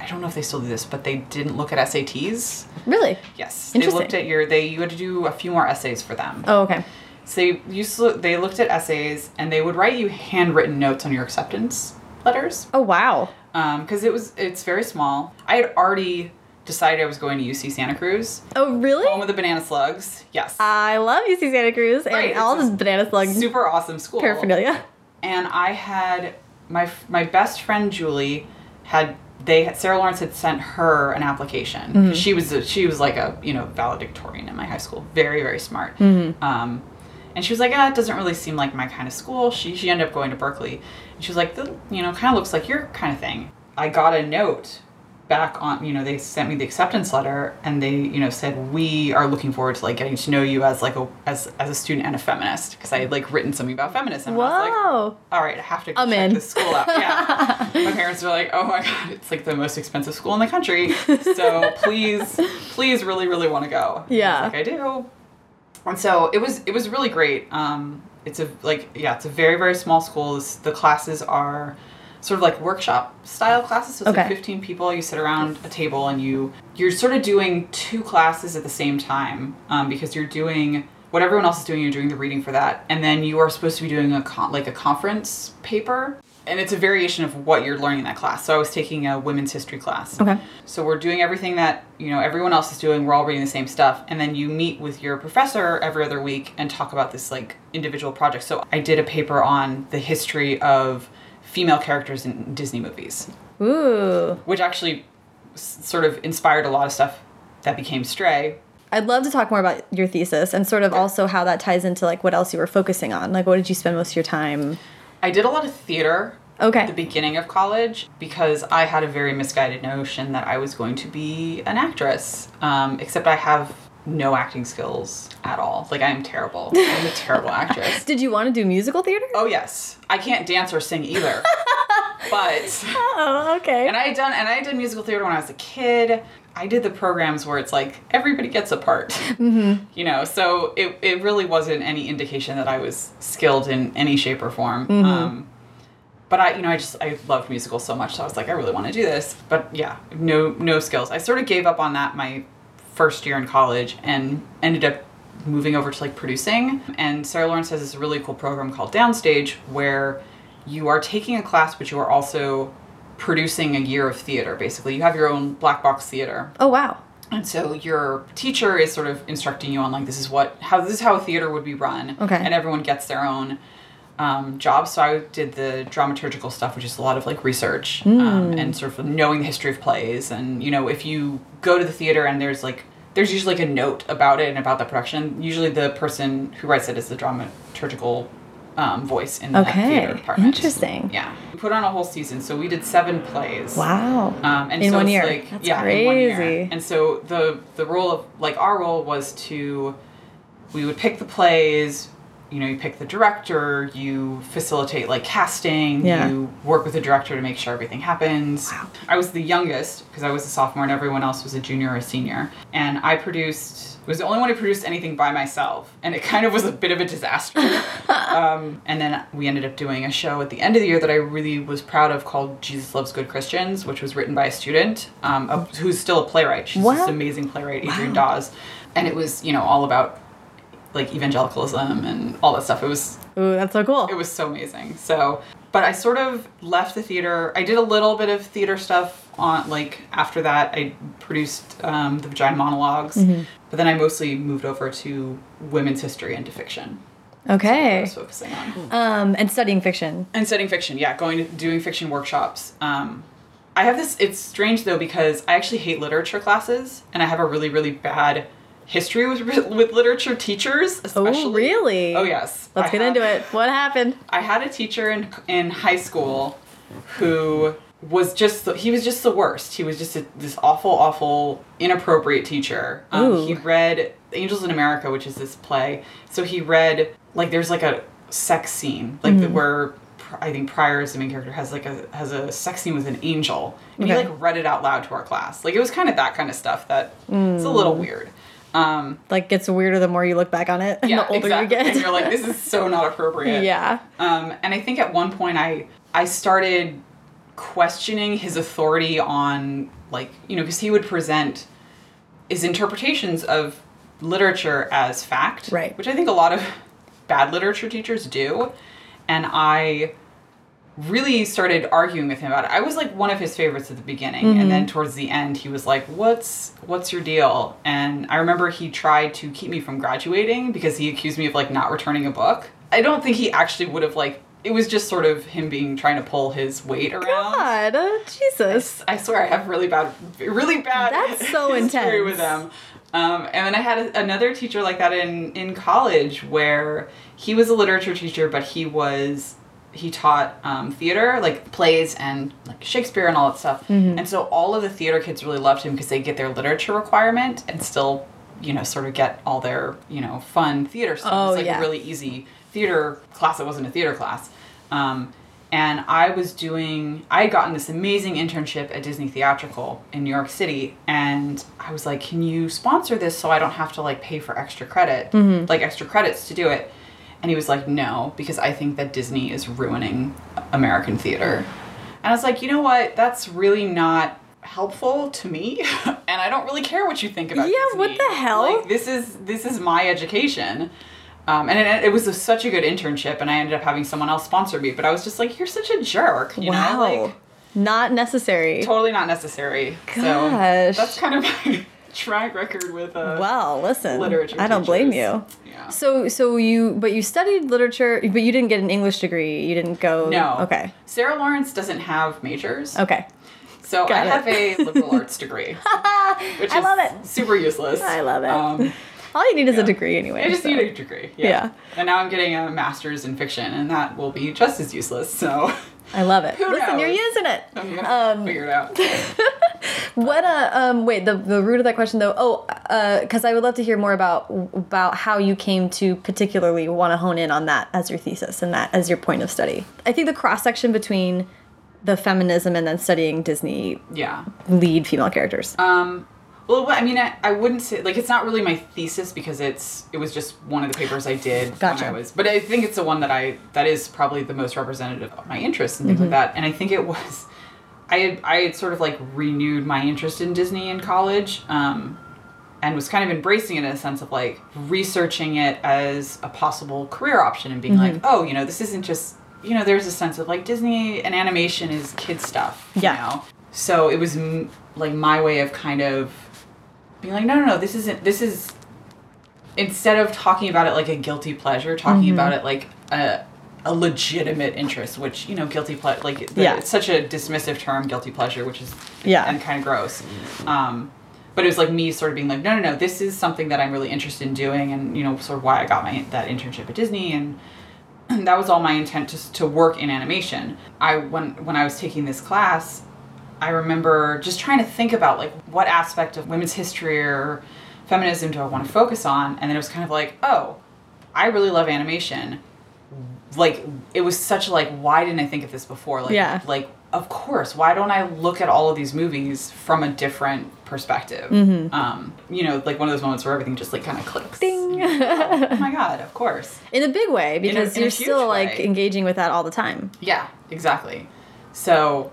I don't know if they still do this, but they didn't look at SATs. really? Yes, they looked at your. They you had to do a few more essays for them. Oh, okay. So they used to, they looked at essays and they would write you handwritten notes on your acceptance letters Oh, wow. Um, because it was it's very small. I had already decided I was going to UC Santa Cruz, Oh, really? home of the banana slugs. Yes, I love UC Santa Cruz and Right, all this banana slugs. super awesome school. paraphernalia. And I had my my best friend Julie had they had, Sarah Lawrence had sent her an application. Mm-hmm. She was a, she was like a you know valedictorian in my high school, very very smart. Mm-hmm. Um, and she was like, ah, it doesn't really seem like my kind of school. She she ended up going to Berkeley, and she was like, "The- you know, kind of looks like your kind of thing. I got a note back on you know they sent me the acceptance letter and they you know said we are looking forward to like getting to know you as like a as, as a student and a feminist because i had like written something about feminism and I was like, Whoa. all right, I have to go I'm check in. this school out. Yeah. my parents were like, oh my God, it's like the most expensive school in the country. So please, please really, really want to go. And I Yeah. like I do. And so it was, it was really great. Um, it's a, like, yeah, it's a very, very small school. The classes are sort of like workshop style classes. So it's like 15 people. You sit around a table and you, you're sort of doing two classes at the same time um, because you're doing what everyone else is doing, you're doing the reading for that, and then you are supposed to be doing a con- like a conference paper, and it's a variation of what you're learning in that class. So I was taking a women's history class. Okay. So we're doing everything that you know everyone else is doing. We're all reading the same stuff, and then you meet with your professor every other week and talk about this like individual project. So I did a paper on the history of female characters in Disney movies Ooh. which actually s- sort of inspired a lot of stuff that became Stray. I'd love to talk more about your thesis and sort of also how that ties into like what else you were focusing on. Like what did you spend most of your time? I did a lot of theater Okay. the beginning of college because I had a very misguided notion that I was going to be an actress. Um, except I have no acting skills at all. Like I am terrible. I'm a terrible actress. Did you want to do musical theater? Oh yes, I can't dance or sing either. but Oh, okay. and I had done and I did musical theater when I was a kid. I did the programs where it's like everybody gets a part. Mm-hmm. You know, so it it really wasn't any indication that I was skilled in any shape or form. Mm-hmm. Um, but I, you know, I just I loved musicals so much, so I was like, I really want to do this. But yeah, no no skills. I sort of gave up on that my first year in college and ended up moving over to like producing. And Sarah Lawrence has this really cool program called Downstage where you are taking a class, but you are also producing a year of theater. Basically, you have your own black box theater. oh, wow. And so your teacher is sort of instructing you on like this is what how this is how a theater would be run. Okay. And everyone gets their own um, job. So I did the dramaturgical stuff, which is a lot of like research um, and sort of knowing the history of plays. And you know, if you go to the theater and there's like there's usually like a note about it and about the production. Usually the person who writes it is the dramaturgical um, voice in the Okay. theater department. Interesting. Yeah. We put on a whole season, so we did seven plays. Wow. Um, and In so one it's year. Like, That's yeah, in one year. crazy. And so the the role of like our role was to we would pick the plays. You know, you pick the director. You facilitate like casting. Yeah. You work with the director to make sure everything happens. Wow. I was the youngest because I was a sophomore and everyone else was a junior or a senior. And I produced was the only one who produced anything by myself, and it kind of was a bit of a disaster. um, and then we ended up doing a show at the end of the year that I really was proud of called Jesus Loves Good Christians, which was written by a student um, a, who's still a playwright. She's Wow. this amazing playwright, Adrienne Dawes. And it was, you know, all about like evangelicalism and all that stuff. It was Ooh, that's so cool. it was so amazing. So, but I sort of left the theater. I did a little bit of theater stuff on like after that. I produced um, the Vagina Monologues, Mm-hmm. but then I mostly moved over to women's history and to fiction. okay I okay. was focusing on Um, and studying fiction. and studying fiction. Yeah, going to doing fiction workshops. Um, I have this. It's strange though because I actually hate literature classes, and I have a really really bad history with with literature teachers. Especially. Oh, really? Oh yes. Let's I get into it. What happened? I had a teacher in in high school who was just the, he was just the worst. He was just a, this awful, awful, inappropriate teacher. Um, he read Angels in America, which is this play. So he read like there's like a sex scene like the, where I think Prior as the main character has like a has a sex scene with an angel, and he like read it out loud to our class. Like it was kind of that kind of stuff that it's a little weird. Um, Like gets weirder the more you look back on it, and yeah, the older exactly. you get. and you're like, this is so not appropriate. yeah. Um, and I think at one point I I started questioning his authority on like you know because he would present his interpretations of literature as fact, Right. Which I think a lot of bad literature teachers do, and I really started arguing with him about it. I was like one of his favorites at the beginning, and then towards the end, he was like, "What's what's your deal?" And I remember he tried to keep me from graduating because he accused me of like not returning a book. I don't think he actually would have like. It was just sort of him being trying to pull his weight around. God, oh, Jesus. I swear I have really bad, really bad. That's so intense. with them. Um, and then I had a, another teacher like that in in college where he was a literature teacher, but he was he taught um, theater, like plays and like Shakespeare and all that stuff. Mm-hmm. And so all of the theater kids really loved him because they get their literature requirement and still, you know, sort of get all their you know fun theater stuff. Oh, it's like yeah. a really easy theater class It wasn't a theater class. Um, and I was doing, I had gotten this amazing internship at Disney Theatrical in New York City, and I was like, "Can you sponsor this so I don't have to like pay for extra credit, like extra credits to do it?" And he was like, "No, because I think that Disney is ruining American theater." And I was like, "You know what? That's really not." helpful to me and i don't really care what you think about Yeah, what the hell? like this is this is my education um, and it, it was a, such a good internship, and I ended up having someone else sponsor me. But I was just like, "You're such a jerk," you wow. know, like Not necessary. totally not necessary. So that's kind of my track record with uh, Well, listen. literature. I don't blame you. Yeah. So, so you, but you studied literature, but you didn't get an English degree. You didn't go. No. Okay. Sarah Lawrence doesn't have majors, Okay. so Got I it. have a liberal arts degree, which I love it. super useless. I love it. Um, All you need is yeah. a degree anyway. I just so. need a degree. Yeah. Yeah. And now I'm getting a master's in fiction, and that will be just as useless. So I love it. Who Listen, you're using it. I'm gonna Um, figure it out. What uh um wait the the root of that question though oh uh because I would love to hear more about about how you came to particularly want to hone in on that as your thesis and that as your point of study. I think the cross section between the feminism and then studying Disney Yeah. lead female characters. Um, well, I mean, I, I wouldn't say like it's not really my thesis because it's it was just one of the papers I did Gotcha. when I was. But I think it's the one that I that is probably the most representative of my interests and things Mm-hmm. like that. And I think it was, I had I had sort of like renewed my interest in Disney in college. Um, and was kind of embracing it in a sense of like researching it as a possible career option and being Mm-hmm. like, oh, you know, this isn't just you know, there's a sense of like Disney and animation is kid stuff. Yeah. You know? So it was m- like my way of kind of being like, no, no, no, this isn't, this is, instead of talking about it like a guilty pleasure, talking Mm-hmm. about it like a, a legitimate interest, which, you know, guilty pleasure, like, the, Yeah. it's such a dismissive term, guilty pleasure, which is, Yeah. and kind of gross. Um, but it was like me sort of being like, no, no, no, this is something that I'm really interested in doing, and you know, sort of why I got my that internship at Disney, and and that was all my intent to, to work in animation. I when when I was taking this class, I remember just trying to think about like what aspect of women's history or feminism do I want to focus on, and then it was kind of like, oh, I really love animation. Like it was such like why didn't I think of this before? Like Yeah. like of course why don't I look at all of these movies from a different perspective? Mm-hmm. Um, you know, like one of those moments where everything just like kind of clicks. Ding. Oh, oh my god, of course. in a big way because a you're still like engaging with that all the time. Yeah, exactly. So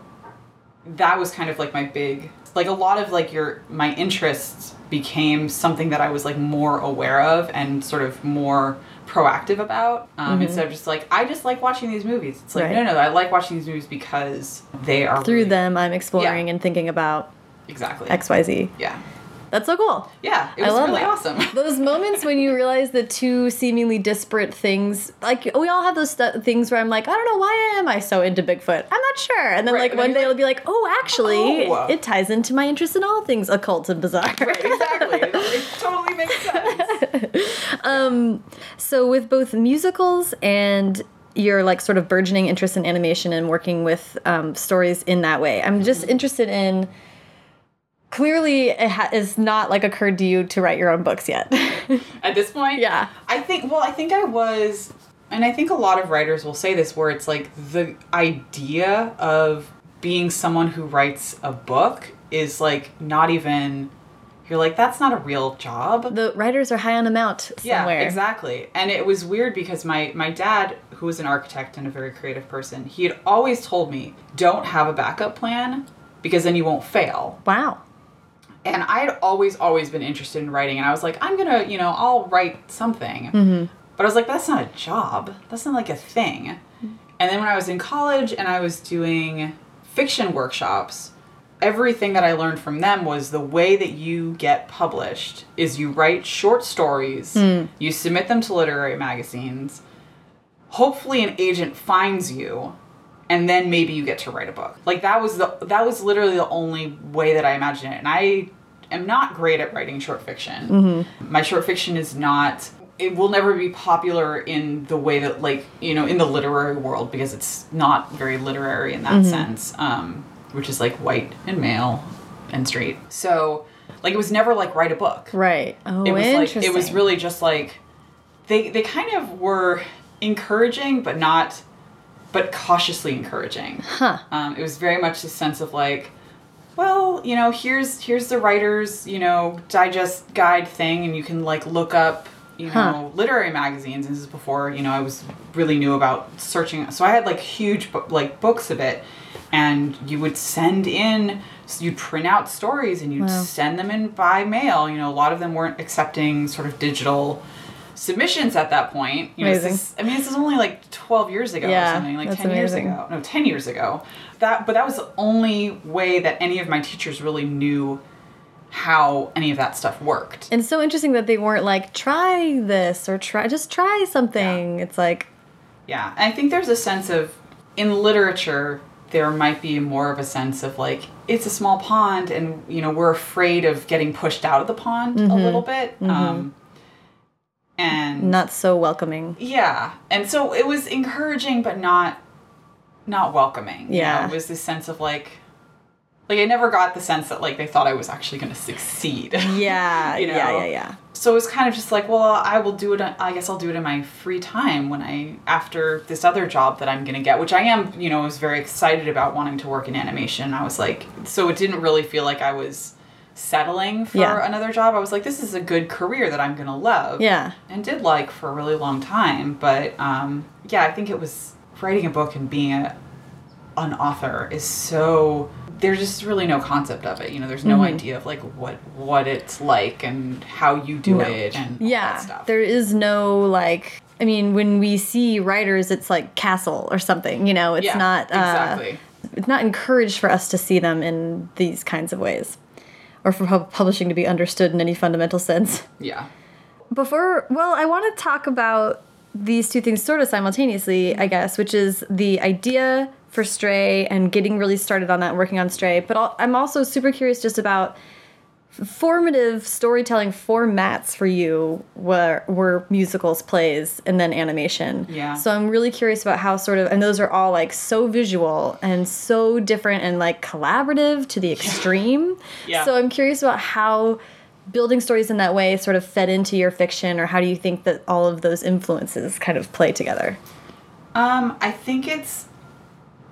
that was kind of like my big like a lot of like your my interests became something that I was like more aware of and sort of more proactive about um, instead of just like I just like watching these movies. It's like Mm-hmm. Right. no, no, I like watching these movies because they are Through really- them I'm exploring Yeah. and thinking about exactly XYZ. Yeah, That's so cool. yeah, it I was love really that. awesome. Those moments when you realize the two seemingly disparate things, like we all have those things where I'm like, I don't know why am I so into Bigfoot? I'm not sure. And then Right, like and then one day it'll be like, oh, actually, Oh. it ties into my interest in all things occult and bizarre. Right, exactly. it, it totally makes sense. So with both musicals and your like sort of burgeoning interest in animation and working with um, stories in that way, I'm just Mm-hmm. interested in. Clearly, it ha- has not like occurred to you to write your own books yet. At this point, Yeah. I think. Well, I think I was, and I think a lot of writers will say this, where it's like the idea of being someone who writes a book is like not even. You're like that's not a real job. the writers are high on a mount somewhere. Yeah, exactly. And it was weird because my my dad, who was an architect and a very creative person, he had always told me, "Don't have a backup plan because then you won't fail." Wow. And I had always, always been interested in writing, and I was like, I'm gonna, you know, I'll write something. Mm-hmm. But I was like, that's not a job. That's not like a thing. And then when I was in college and I was doing fiction workshops, everything that I learned from them was the way that you get published is you write short stories, Hmm. you submit them to literary magazines. Hopefully, an agent finds you and then maybe you get to write a book. Like that was the that was literally the only way that I imagined it. And I am not great at writing short fiction. My short fiction is not it will never be popular in the way that like, you know, in the literary world because it's not very literary in that sense. Um which is like white and male and straight. So like it was never like write a book Right. Oh, it was interesting. like it was really just like they they kind of were encouraging but not but cautiously encouraging Huh. um, it was very much the sense of like well you know here's here's the writers you know digest guide thing and you can like look up you Huh. know literary magazines this is before you know i was really new about searching so i had like huge like books of it and you would send in so you'd print out stories and you'd Wow. send them in by mail you know a lot of them weren't accepting sort of digital submissions at that point. You know this Amazing. is- i mean this is only like 12 years ago Yeah, or something like that's 10 years ago. No 10 years ago. That but that was the only way that any of my teachers really knew how any of that stuff worked. And so interesting that they weren't like, try this or try, just try something. It's like, yeah and i think there's a sense of in literature there might be more of a sense of like it's a small pond and you know we're afraid of getting pushed out of the pond a little bit. Um and not so welcoming. Yeah. And so it was encouraging, but not not welcoming. you Yeah. know? it was this sense of like, like I never got the sense that like they thought I was actually going to succeed. Yeah, You know? yeah, yeah, yeah. so it was kind of just like, well, I will do it. I guess I'll do it in my free time when I after this other job that I'm gonna get, which I am. You know, was very excited about wanting to work in animation. I was like, so it didn't really feel like I was settling for Yeah. another job. I was like, this is a good career that I'm gonna love. Yeah. and did like for a really long time. But um, yeah, I think it was writing a book and being a an author is so there's just really no concept of it. You know, there's no Mm-hmm. idea of like what what it's like and how you do No. it and Yeah. that stuff. There is no like I mean, when we see writers, it's like Castle or something, you know, it's yeah, not uh, exactly. it's not encouraged for us to see them in these kinds of ways. Or for pub- publishing to be understood in any fundamental sense. Yeah. Before, well, I want to talk about these two things sort of simultaneously, I guess, which is the idea for Stray and getting really started on that, working on Stray. But I'll, I'm also super curious just about formative storytelling formats for you were were musicals, plays, and then animation. Yeah. So I'm really curious about how sort of and those are all like so visual and so different and like collaborative to the extreme. Yeah. So I'm curious about how building stories in that way sort of fed into your fiction or how do you think that all of those influences kind of play together? Um, I think it's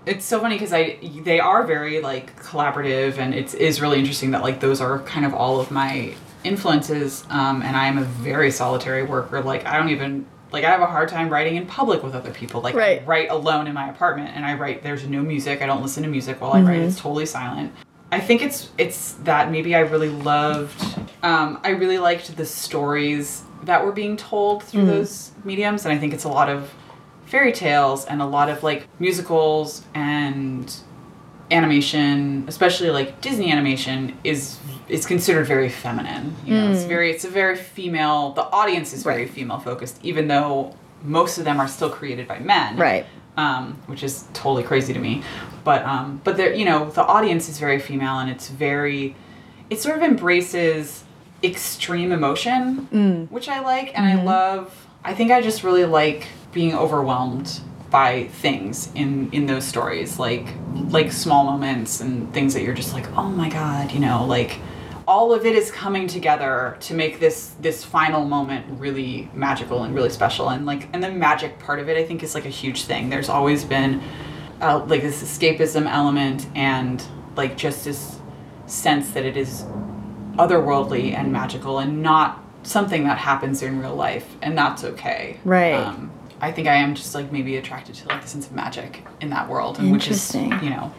it's so funny because I they are very like collaborative and it's is really interesting that like those are kind of all of my influences. Um, and I am a very solitary worker. Like I don't even like I have a hard time writing in public with other people. Like Right. I write alone in my apartment and I write there's no music. I don't listen to music while I write. It's totally silent. I think it's it's that maybe I really loved um, I really liked the stories that were being told through those mediums and I think it's a lot of fairy tales and a lot of like musicals and animation, especially like Disney animation is is considered very feminine. You know, it's very it's a very female the audience is very Right. female focused even though most of them are still created by men Right. um, which is totally crazy to me. But um, but there, you know, the audience is very female, and it's very, it sort of embraces extreme emotion, which I like, and I love. I think I just really like being overwhelmed by things in in those stories, like like small moments and things that you're just like, oh my god, you know, like all of it is coming together to make this this final moment really magical and really special. And like and the magic part of it i think is like a huge thing. There's always been uh, like this escapism element and like just this sense that it is otherworldly and magical and not something that happens in real life and that's okay. Right. um, i think i am just like maybe attracted to like the sense of magic in that world and which is you know.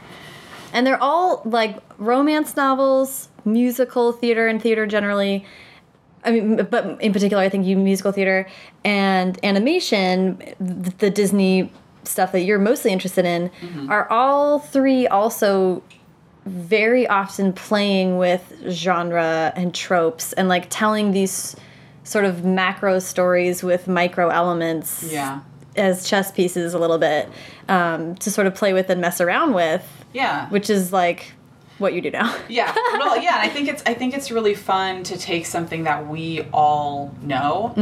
And they're all like romance novels, musical theater, and theater generally. I mean, but in particular, I think you musical theater and animation, th- the Disney stuff that you're mostly interested in, mm-hmm. are all three also very often playing with genre and tropes and like telling these sort of macro stories with micro elements yeah. as chess pieces a little bit um, to sort of play with and mess around with. Yeah. Which is like what you do now. Yeah, well, yeah, I think it's I think it's really fun to take something that we all know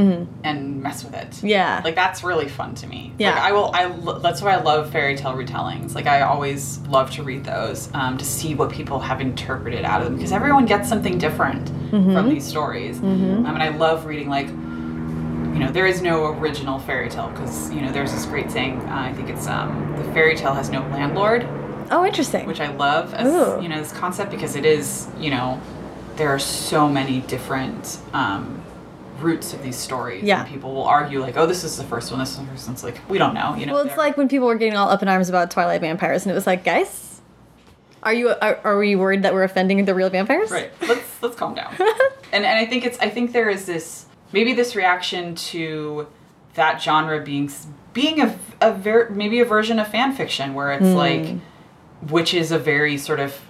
and mess with it. Yeah. like that's really fun to me. Yeah. like, I will. I that's why I love fairy tale retellings. Like I always love to read those um, to see what people have interpreted out of them because everyone gets something different Mm-hmm. from these stories. Um, and I love reading like you know, there is no original fairy tale because you know there's this great saying. Uh, I think it's um, the fairy tale has no landlord Oh, interesting. which I love as Ooh. you know this concept because it is you know there are so many different um, roots of these stories. Yeah. and people will argue like, oh, this is the first one. This is the first one. It's like we don't know. You know. well, it's like when people were getting all up in arms about Twilight vampires, and it was like, guys, are you are, are we worried that we're offending the real vampires? right. Let's let's calm down. and and I think it's I think there is this maybe this reaction to that genre being being a a ver- maybe a version of fan fiction where it's like which is a very sort of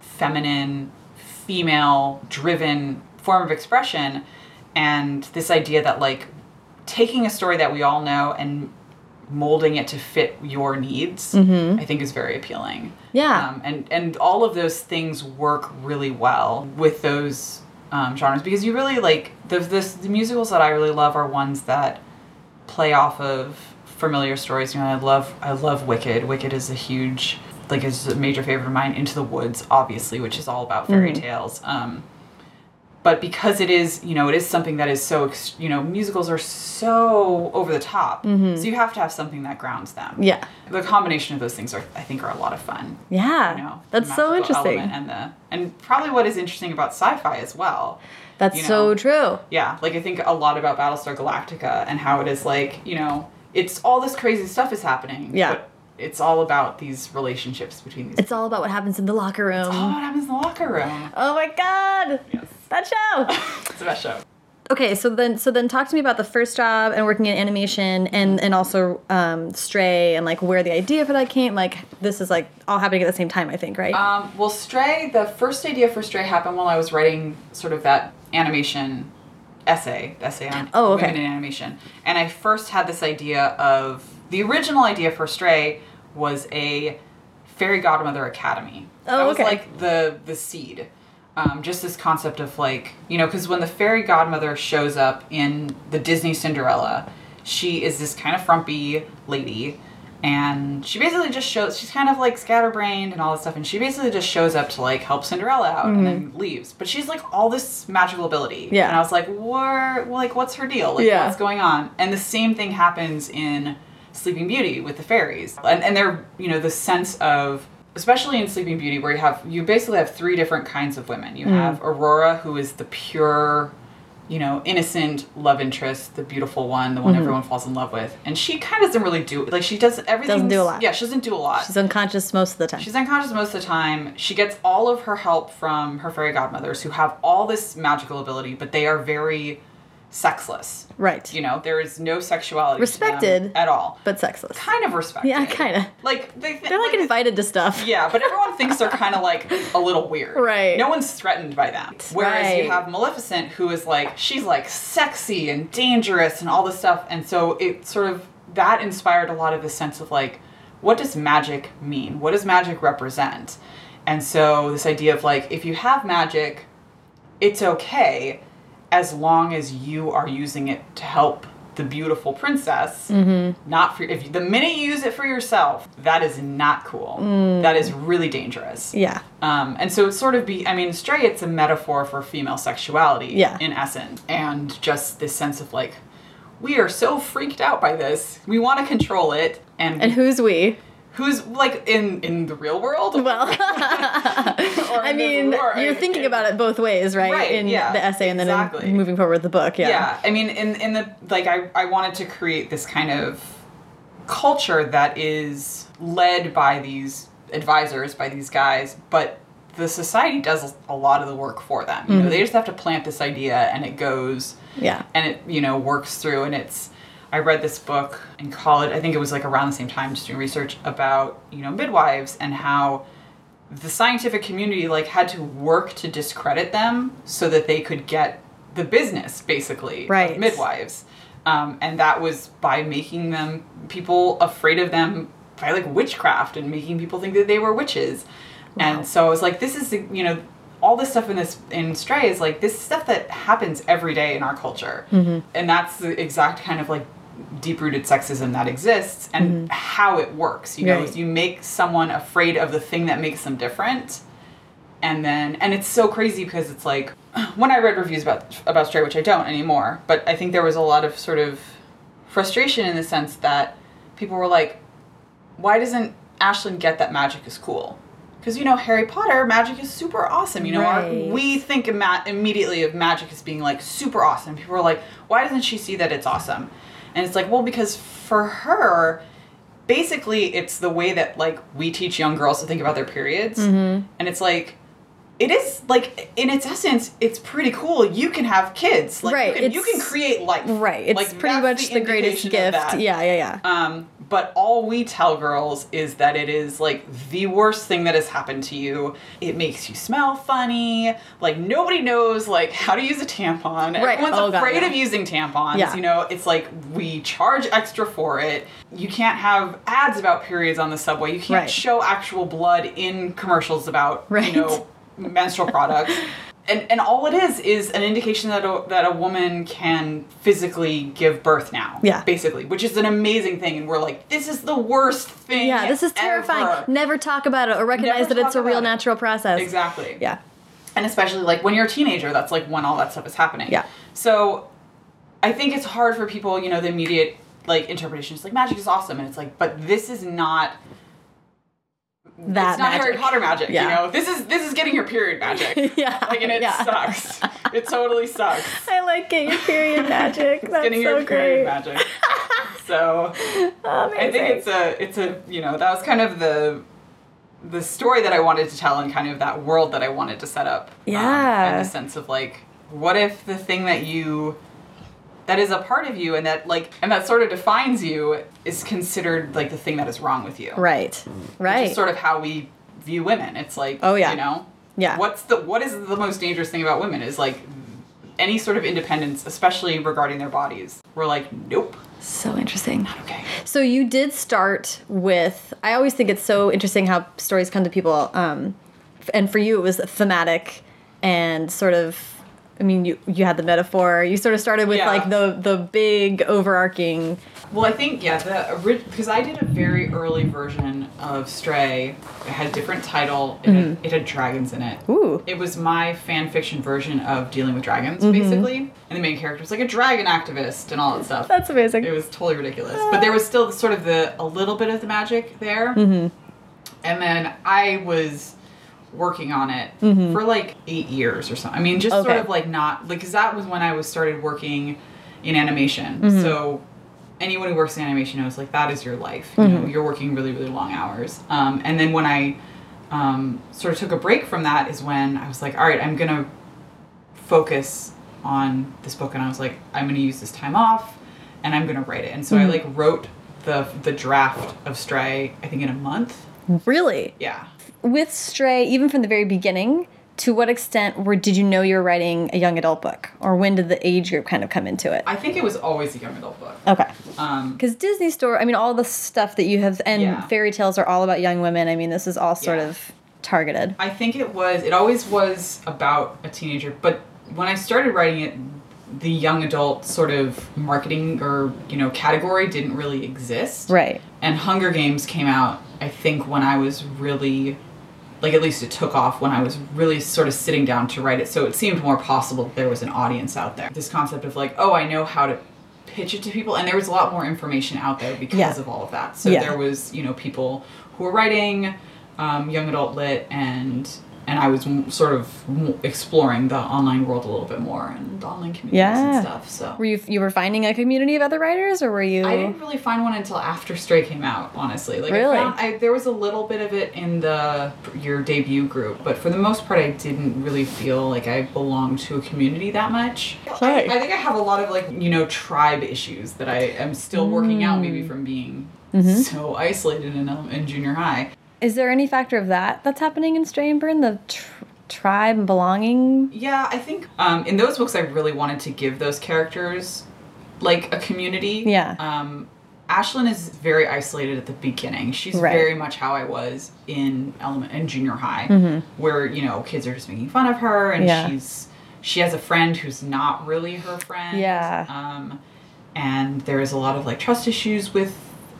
feminine, female driven form of expression. And this idea that, like, taking a story that we all know and molding it to fit your needs, I think is very appealing. Yeah. Um, and, and all of those things work really well with those um, genres because you really like the, the, the musicals that I really love are ones that play off of familiar stories. You know, I love I love Wicked. Wicked is a huge like is a major favorite of mine. Into the Woods, obviously, which is all about fairy tales. Um, but because it is, you know, it is something that is so, you know, musicals are so over the top. So you have to have something that grounds them. Yeah. The combination of those things are, I think, are a lot of fun. Yeah. You know, That's so interesting. And the and probably what is interesting about sci-fi as well. That's you so true. Yeah, like I think a lot about Battlestar Galactica and how it is like, you know, it's all this crazy stuff is happening. Yeah. But it's all about these relationships between these. It's all about what happens in the locker room. all what happens in the locker room. Oh my god. Yes. That show. It's the best show. okay, so then so then talk to me about the first job and working in animation and and also um, Stray and like where the idea for that came. Like this is like all happening at the same time, I think, right? Um, well, Stray, the first idea for Stray happened while I was writing sort of that animation essay, essay on Oh, okay. women in animation. And I first had this idea of the original idea for Stray was a fairy godmother academy. Oh, that was okay. like the the seed. Um, just this concept of like you know because when the fairy godmother shows up in the Disney Cinderella, she is this kind of frumpy lady, and she basically just shows she's kind of like scatterbrained and all this stuff, and she basically just shows up to like help Cinderella out and then leaves. But she's like all this magical ability, Mm-hmm. Yeah. And I was like, where like what's her deal? Like Yeah. what's going on? And the same thing happens in Sleeping Beauty with the fairies, and and they're you know the sense of especially in Sleeping Beauty where you have you basically have three different kinds of women. You Mm. have Aurora who is the pure you know, innocent love interest, the beautiful one, the one Mm-hmm. everyone falls in love with. And she kind of doesn't really do like she does everything. Doesn't do a lot. Yeah, she doesn't do a lot. She's unconscious most of the time. She's unconscious most of the time. She gets all of her help from her fairy godmothers who have all this magical ability, but they are very sexless. right. You know, there is no sexuality Respected. at all. but sexless. Kind of respected. Yeah, kinda. Like they th- They're like invited to stuff. yeah, but everyone thinks they're kind of like a little weird. Right. No one's threatened by them. Whereas Right. you have Maleficent, who is like, she's like sexy and dangerous and all this stuff. And so it sort of, that inspired a lot of the sense of like, what does magic mean? What does magic represent? And so this idea of like, if you have magic, it's okay as long as you are using it to help the beautiful princess not for if the minute you use it for yourself that is not cool that is really dangerous Yeah. um, and so it's sort of be i mean stray it's a metaphor for female sexuality Yeah. in essence and just this sense of like we are so freaked out by this we want to control it and, And who's we? Who's like in in the real world Well, I mean, you're thinking in- about it both ways, right? Right, in yeah, the essay and then exactly. in moving forward with the book. Yeah. yeah i mean in in the like i i wanted to create this kind of culture that is led by these advisors by these guys but the society does a lot of the work for them you know they mm-hmm. just have to plant this idea and it goes Yeah. and it you know works through and it's i read this book in college i think it was like around the same time just doing research about you know midwives and how the scientific community like had to work to discredit them so that they could get the business basically of Right. midwives. Um, and that was by making them people afraid of them by like witchcraft and making people think that they were witches. And so i was like this is you know all this stuff in this in stray is like this stuff that happens every day in our culture. And that's the exact kind of like deep rooted sexism that exists and mm-hmm. how it works you know Right. you make someone afraid of the thing that makes them different and then and it's so crazy because it's like when I read reviews about about Stray, which I don't anymore, but I think there was a lot of sort of frustration in the sense that people were like, "Why doesn't Aislynn get that magic is cool?" Because you know Harry Potter, magic is super awesome. You know, our, we think ima- immediately of magic as being like super awesome. People are like, "Why doesn't she see that it's awesome?" And it's like, well, because for her, basically it's the way that like we teach young girls to think about their periods Mm-hmm. and it's like it is like in its essence it's pretty cool you can have kids like Right, you, can, you can create life Right. It's Like, pretty much the, greatest gift. Yeah, yeah, yeah. um but all we tell girls is that it is like the worst thing that has happened to you it makes you smell funny like nobody knows like how to use a tampon Right. everyone's Oh, God, afraid yeah. of using tampons Yeah. you know it's like we charge extra for it you can't have ads about periods on the subway you can't Right. show actual blood in commercials about Right. you know menstrual products and and all it is is an indication that a, that a woman can physically give birth now. Yeah. basically, which is an amazing thing, and we're like, this is the worst thing. Yeah, this is terrifying. ever. Never talk about it or recognize Never that it's a real it. natural process. Exactly. Yeah. and especially like when you're a teenager, that's like when all that stuff is happening. Yeah. So, I think it's hard for people, you know, the immediate like interpretation is like magic is awesome, and it's like, but this is not. That it's not magic. Harry Potter magic, Yeah. you know. This is this is getting your period magic. Yeah, like and it yeah. sucks. It totally sucks. I like it. Your period magic. That's getting so your period great. magic. So Amazing. I think it's a it's a you know that was kind of the the story that I wanted to tell and kind of that world that I wanted to set up. um, Yeah. in the sense of like, what if the thing that you that is a part of you and that like and that sort of defines you is considered like the thing that is wrong with you. right. Which Right. is sort of how we view women. It's like Oh, yeah. you know Yeah. What's the what is the most dangerous thing about women is like any sort of independence, especially regarding their bodies. We're like, nope, so interesting. okay. So you did start with. I always think it's so interesting how stories come to people, um, and for you it was thematic and sort of. I mean, you you had the metaphor. You sort of started with Yeah. like the the big overarching. Well, I think yeah, the because I did a very early version of Stray. It had a different title. It, had, it had dragons in it. Mm-hmm. Ooh. It was my fan fiction version of dealing with dragons, Mm-hmm. basically. And the main character was like a dragon activist and all that stuff. That's amazing. It was totally ridiculous. But there was still sort of the a little bit of the magic there. Mm-hmm. And then I was working on it for like eight years or something. I mean, just sort Mm-hmm. Of like not like because that was when I was started working in animation. Mm-hmm. So anyone who works in animation knows like that is your life. You Mm-hmm. know, you're working really really long hours. Um, and then when I um, sort of took a break from that is when I was like, all right, I'm gonna focus on this book and I was like I'm going to use this time off and I'm going to write it. And so Mm-hmm. I like wrote the the draft of Stray I think in a month. Really, Yeah. With Stray, even from the very beginning. To what extent were did you know you were writing a young adult book, or when did the age group kind of come into it? I think it was always a young adult book. Okay. Um Because Disney store, I mean, all the stuff that you have, and Yeah. fairy tales are all about young women. I mean, this is all sort Yeah. of targeted. I think it was it always was about a teenager, but when I started writing it the young adult sort of marketing or you know category didn't really exist. Right. And Hunger Games came out, I think, when I was really, like, at least it took off when I was really sort of sitting down to write it. So it seemed more possible that there was an audience out there. This concept of, like, oh, I know how to pitch it to people. And there was a lot more information out there because Yeah. of all of that. So Yeah. there was, you know, people who were writing um, young adult lit and. And I was m- sort of m- exploring the online world a little bit more and the online communities Yeah. and stuff. So Were you you were finding a community of other writers, or were you? I didn't really find one until after Stray came out, honestly. Like Really? I found I, there was a little bit of it in the your debut group, but for the most part I didn't really feel like I belonged to a community that much. I. I think I have a lot of like, you know, tribe issues that I am still working out maybe Mm. from being Mm-hmm. so isolated in, ele- in junior high. Is there any factor of that that's happening in Stray and Burn, the tr- tribe and belonging? Yeah, I think um, in those books I really wanted to give those characters like a community. Yeah. Um, Aislynn is very isolated at the beginning. She's Right. very much how I was in element in junior high, where you know kids are just making fun of her, and. Yeah. she's she has a friend who's not really her friend. Yeah. Um, and there's a lot of like trust issues with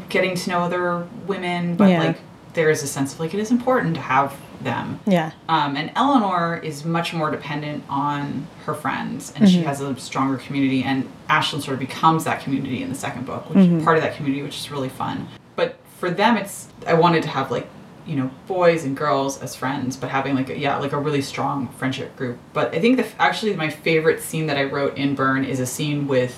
getting to know other women, but Yeah. like there is a sense of like it is important to have them. Yeah. Um, and Eleanor is much more dependent on her friends, and Mm-hmm. she has a stronger community. And Aislynn sort of becomes that community in the second book, which Mm-hmm. part of that community, which is really fun. But for them, it's I wanted to have like you know boys and girls as friends, but having like a, yeah like a really strong friendship group. But I think the actually my favorite scene that I wrote in Burn is a scene with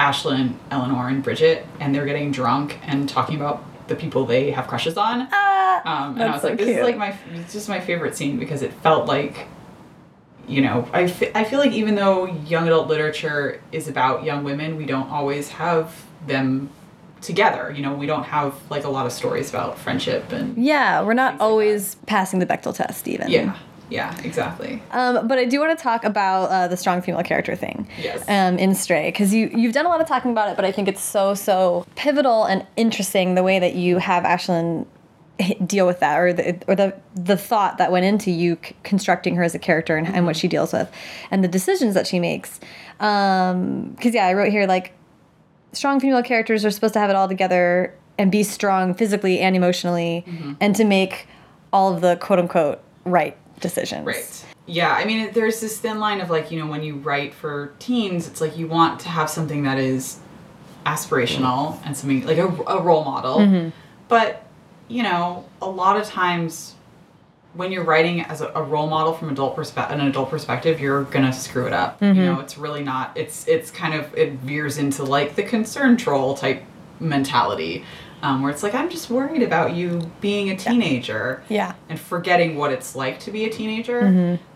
Aislynn, Eleanor, and Bridget, and they're getting drunk and talking about the people they have crushes on. Ah, Um, and I was so like, this cute. is like my, it's just my favorite scene because it felt like, you know, I, I feel like even though young adult literature is about young women, we don't always have them together. You know, we don't have like a lot of stories about friendship and yeah, we're not Things like always passing the Bechdel test, even. yeah, yeah, exactly. Um, but I do want to talk about uh, the strong female character thing. Yes. Um, in Stray, because you you've done a lot of talking about it, but I think it's so so pivotal and interesting the way that you have Aislynn deal with that or the or the the thought that went into you c- constructing her as a character and, and what she deals with and the decisions that she makes um because yeah i wrote here like strong female characters are supposed to have it all together and be strong physically and emotionally and to make all of the quote unquote right decisions Right. Yeah, I mean, there's this thin line of like, you know, when you write for teens, it's like you want to have something that is aspirational and something like a, a role model. Mm-hmm. But, you know, a lot of times when you're writing as a, a role model from adult perspe- an adult perspective, you're gonna screw it up. You mm-hmm. know, it's really not. It's it's kind of it veers into like the concern troll type mentality, um, where it's like I'm just worried about you being a teenager yeah and forgetting what it's like to be a teenager.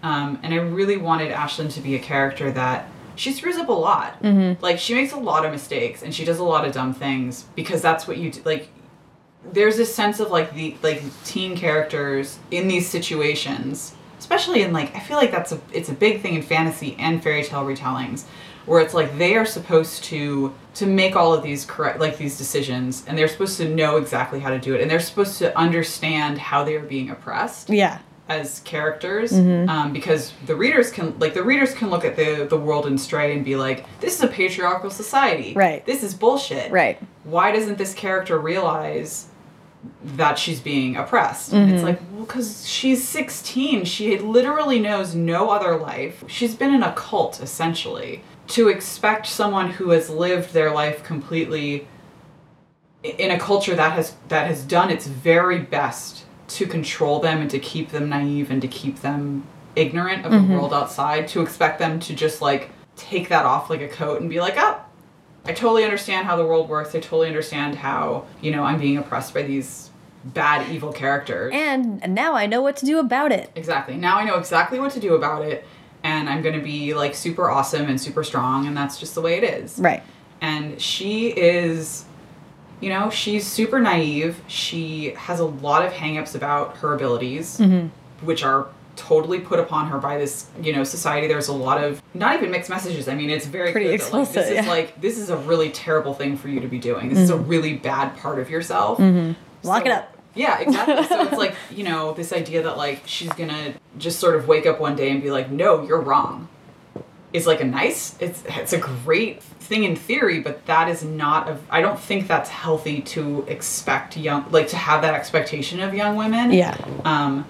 Um, and I really wanted Aislynn to be a character that she screws up a lot. Like she makes a lot of mistakes and she does a lot of dumb things because that's what you do. Like there's this sense of like the like teen characters in these situations, especially in like I feel like that's a it's a big thing in fantasy and fairy tale retellings where it's like they are supposed to to make all of these correct like these decisions and they're supposed to know exactly how to do it and they're supposed to understand how they are being oppressed yeah. as characters um, because the readers can like the readers can look at the the world in stray and be like this is a patriarchal society. Right. this is bullshit. Right. Why doesn't this character realize that she's being oppressed? And it's like well because she's 16 she literally knows no other life. She's been in a cult essentially to expect someone who has lived their life completely in a culture that has that has done its very best to control them and to keep them naive and to keep them ignorant of the mm-hmm. world outside to expect them to just like take that off like a coat and be like oh i totally understand how the world works. I totally understand how you know i'm being oppressed by these bad evil characters. And now i know what to do about it. Exactly. Now i know exactly what to do about it and i'm going to be like super awesome and super strong and that's just the way it is right and she is you know she's super naive she has a lot of hangups about her abilities Mm-hmm. which are totally put upon her by this you know society there's a lot of not even mixed messages i mean it's very Pretty clear that, like, this is yeah. Mm-hmm. like this is a really terrible thing for you to be doing this is a really bad part of yourself Lock it up. Yeah exactly. So it's like you know this idea that like she's gonna just sort of wake up one day and be like no you're wrong. Is like a nice it's it's a great thing in theory but that is not a i don't think that's healthy to expect young like to have that expectation of young women. Yeah. Um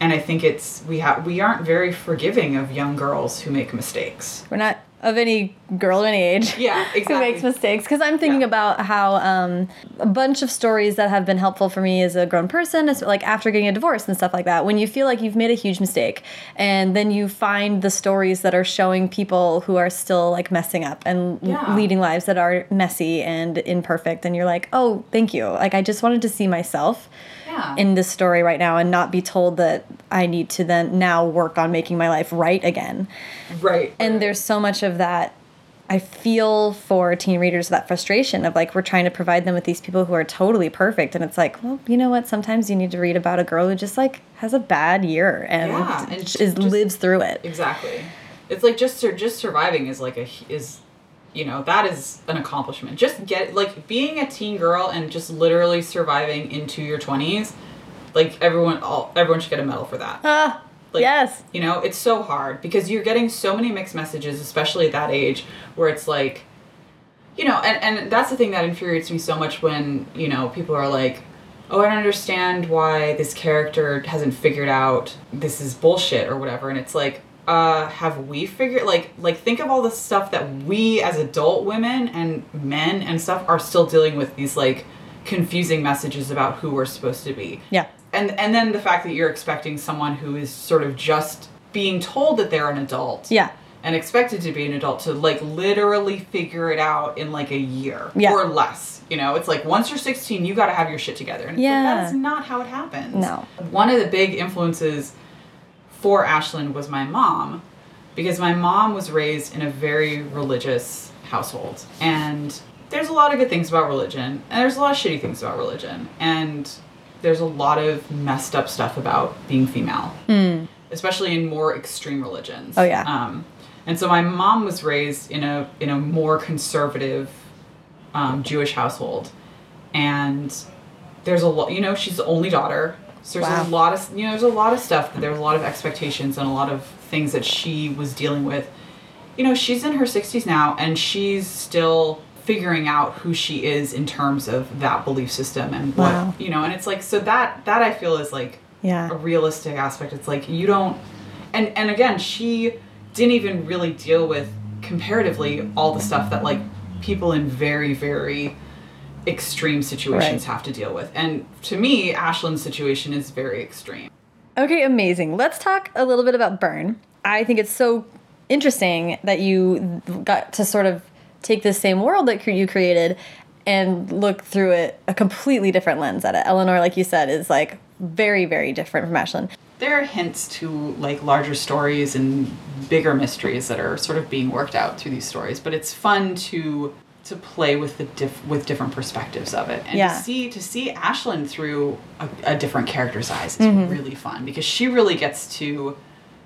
and i think it's we have we aren't very forgiving of young girls who make mistakes we're not of any girl of any age Yeah, exactly. who makes mistakes because i'm thinking Yeah. about how um, a bunch of stories that have been helpful for me as a grown person is like after getting a divorce and stuff like that when you feel like you've made a huge mistake and then you find the stories that are showing people who are still like messing up and Yeah. leading lives that are messy and imperfect and you're like oh thank you like i just wanted to see myself yeah. in this story right now and not be told that i need to then now work on making my life right again. Right and there's so much of that i feel for teen readers that frustration of like we're trying to provide them with these people who are totally perfect. And it's like well you know what? Sometimes you need to read about a girl who just like has a bad year and, Yeah, and is just- lives through it. Exactly. It's like just just surviving is like a is you know that is an accomplishment. Just get like being a teen girl and just literally surviving into your 20s. Like everyone all everyone should get a medal for that. ah Like, yes You know, it's so hard because you're getting so many mixed messages, especially at that age, where it's like, you know, and, and that's the thing that infuriates me so much when, you know, people are like, oh, I don't understand why this character hasn't figured out this is bullshit or whatever. And it's like, uh, have we figured, like, like think of all the stuff that we as adult women and men and stuff are still dealing with these, like, confusing messages about who we're supposed to be yeah and and then the fact that you're expecting someone who is sort of just being told that they're an adult yeah and expected to be an adult to like literally figure it out in like a year Yeah. or less you know it's like once you're 16 you got to have your shit together and Yeah. like that's not how it happens No. one of the big influences for Aislynn was my mom because my mom was raised in a very religious household and there's a lot of good things about religion and there's a lot of shitty things about religion and there's a lot of messed up stuff about being female especially in more extreme religions Oh, yeah. um, and so my mom was raised in a in a more conservative um, Jewish household and there's a lot. You know, she's the only daughter. So there's Wow. a lot of you know, there's a lot of stuff. There's a lot of expectations and a lot of things that she was dealing with. You know, she's in her 60s now, and she's still figuring out who she is in terms of that belief system and what Wow. you know. And it's like so that that I feel is like Yeah. a realistic aspect. It's like you don't, and and again, she didn't even really deal with comparatively all the stuff that like people in very very extreme situations Right. have to deal with. And to me, Aislynn's situation is very extreme. Okay, amazing. Let's talk a little bit about Burn. I think it's so interesting that you got to sort of take this same world that you created and look through it a completely different lens at it. Eleanor, like you said, is like very, very different from Aislynn. There are hints to like larger stories and bigger mysteries that are sort of being worked out through these stories, but it's fun to to play with the diff- with different perspectives of it and Yeah. to see to see Aislynn through a, a different character's eyes is Mm-hmm. really fun because she really gets to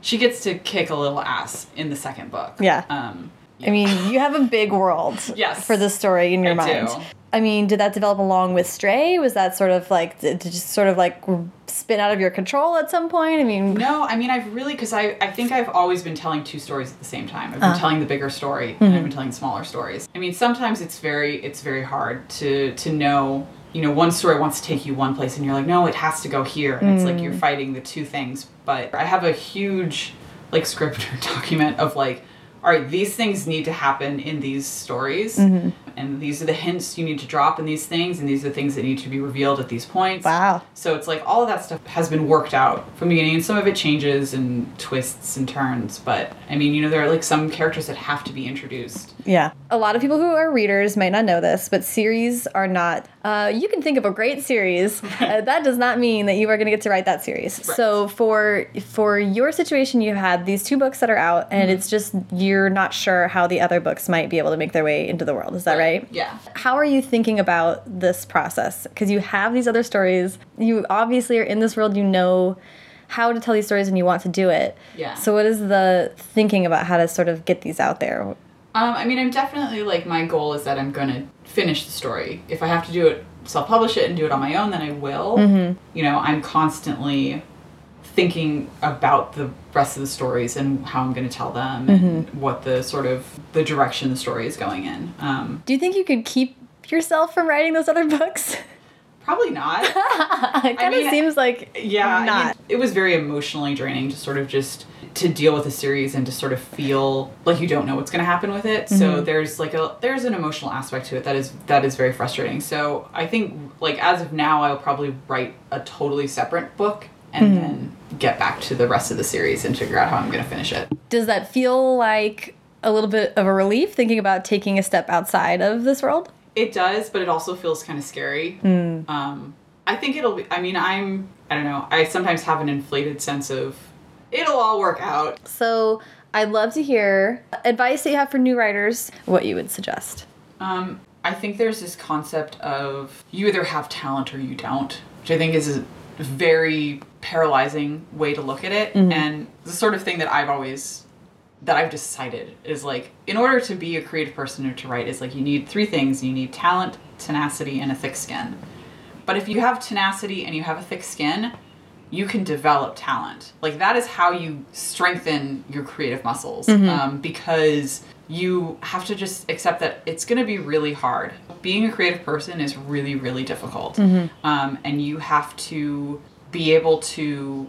she gets to kick a little ass in the second book. Yeah. Um I mean, you have a big world Yes. for this story in your I mind. do. I mean, did that develop along with Stray? Was that sort of like did did just sort of like spin out of your control at some point? I mean, No, I mean I've really because I I think I've always been telling two stories at the same time. I've been Uh. telling the bigger story Mm-hmm. and I've been telling smaller stories. I mean sometimes it's very it's very hard to to know you know one story wants to take you one place and you're like no it has to go here and it's like Mm. you're fighting the two things. But I have a huge like script or document of like all right these things need to happen in these stories Mm-hmm. And these are the hints you need to drop in these things and these are the things that need to be revealed at these points. Wow. So it's like all of that stuff has been worked out from the beginning, and some of it changes and twists and turns. But I mean, you know, there are like some characters that have to be introduced. Yeah. A lot of people who are readers might not know this, but series are not. Uh, you can think of a great series. uh, that does not mean that you are going to get to write that series. So for for your situation, you had these two books that are out, and it's just you're not sure how the other books might be able to make their way into the world. Is that right? Yeah. How are you thinking about this process? Because you have these other stories. You obviously are in this world. You know how to tell these stories, and you want to do it. Yeah. So what is the thinking about how to sort of get these out there? Um, I mean, I'm definitely like my goal is that I'm gonna finish the story. If I have to do it, self-publish it and do it on my own, then I will. You know, I'm constantly thinking about the rest of the stories and how I'm going to tell them and what the sort of the direction the story is going in. Um, Do you think you could keep yourself from writing those other books? probably not. it kind of seems like yeah I not. mean, it was very emotionally draining to sort of just to deal with a series and to sort of feel like you don't know what's going to happen with it so mm-hmm. there's like a there's an emotional aspect to it that is that is very frustrating so i think like as of now i'll probably write a totally separate book and mm-hmm. then get back to the rest of the series and figure out how i'm going to finish it Does that feel like a little bit of a relief thinking about taking a step outside of this world? It does, but it also feels kind of scary. Mm. Um, I think it'll be. I mean, I'm. I don't know. I sometimes have an inflated sense of it'll all work out. So I'd love to hear advice that you have for new writers, what you would suggest. Um, I think there's this concept of you either have talent or you don't, which I think is a very paralyzing way to look at it, and the sort of thing that I've always that I've decided is like in order to be a creative person or to write is like you need three things you need talent tenacity and a thick skin but if you have tenacity and you have a thick skin you can develop talent like that is how you strengthen your creative muscles um, because you have to just accept that it's going to be really hard being a creative person is really really difficult um, and you have to be able to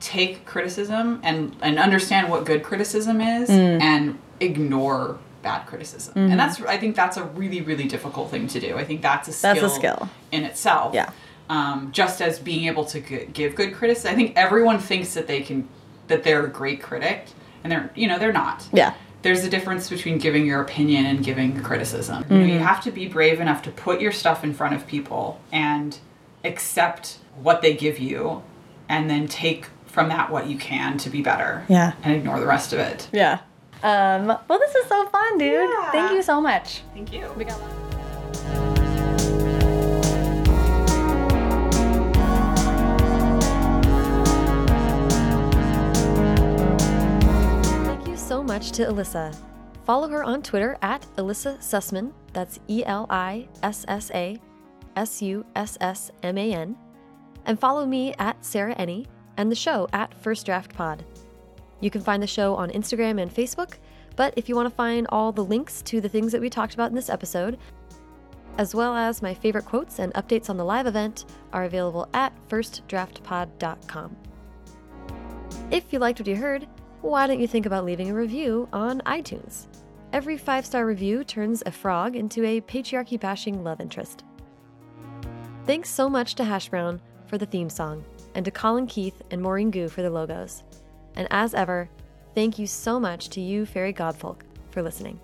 take criticism and and understand what good criticism is and ignore bad criticism. And that's I think that's a really really difficult thing to do. I think that's a skill, That's a skill. in itself. Yeah. Um, just as being able to g- give good criticism, I think everyone thinks that they can that they're a great critic, and they're you know they're not. Yeah. There's a difference between giving your opinion and giving criticism. You, know, you have to be brave enough to put your stuff in front of people and accept what they give you, and then take from that what you can to be better. Yeah. And ignore the rest of it. Yeah. Um, well, this is so fun, dude. Yeah. Thank you so much. Thank you. Much to Elissa. Follow her on Twitter at Elissa Sussman, that's E L I S S A, S U S S M A N, and follow me at Sarah Enni and the show at First Draft Pod. You can find the show on Instagram and Facebook, but if you want to find all the links to the things that we talked about in this episode, as well as my favorite quotes and updates on the live event, are available at firstdraftpod.com. If you liked what you heard, why don't you think about leaving a review on iTunes? Every five star review turns a frog into a patriarchy bashing love interest. Thanks so much to Hash Brown for the theme song, and to Colin Keith and Maureen Goo for the logos. And as ever, thank you so much to you, Fairy Godfolk, for listening.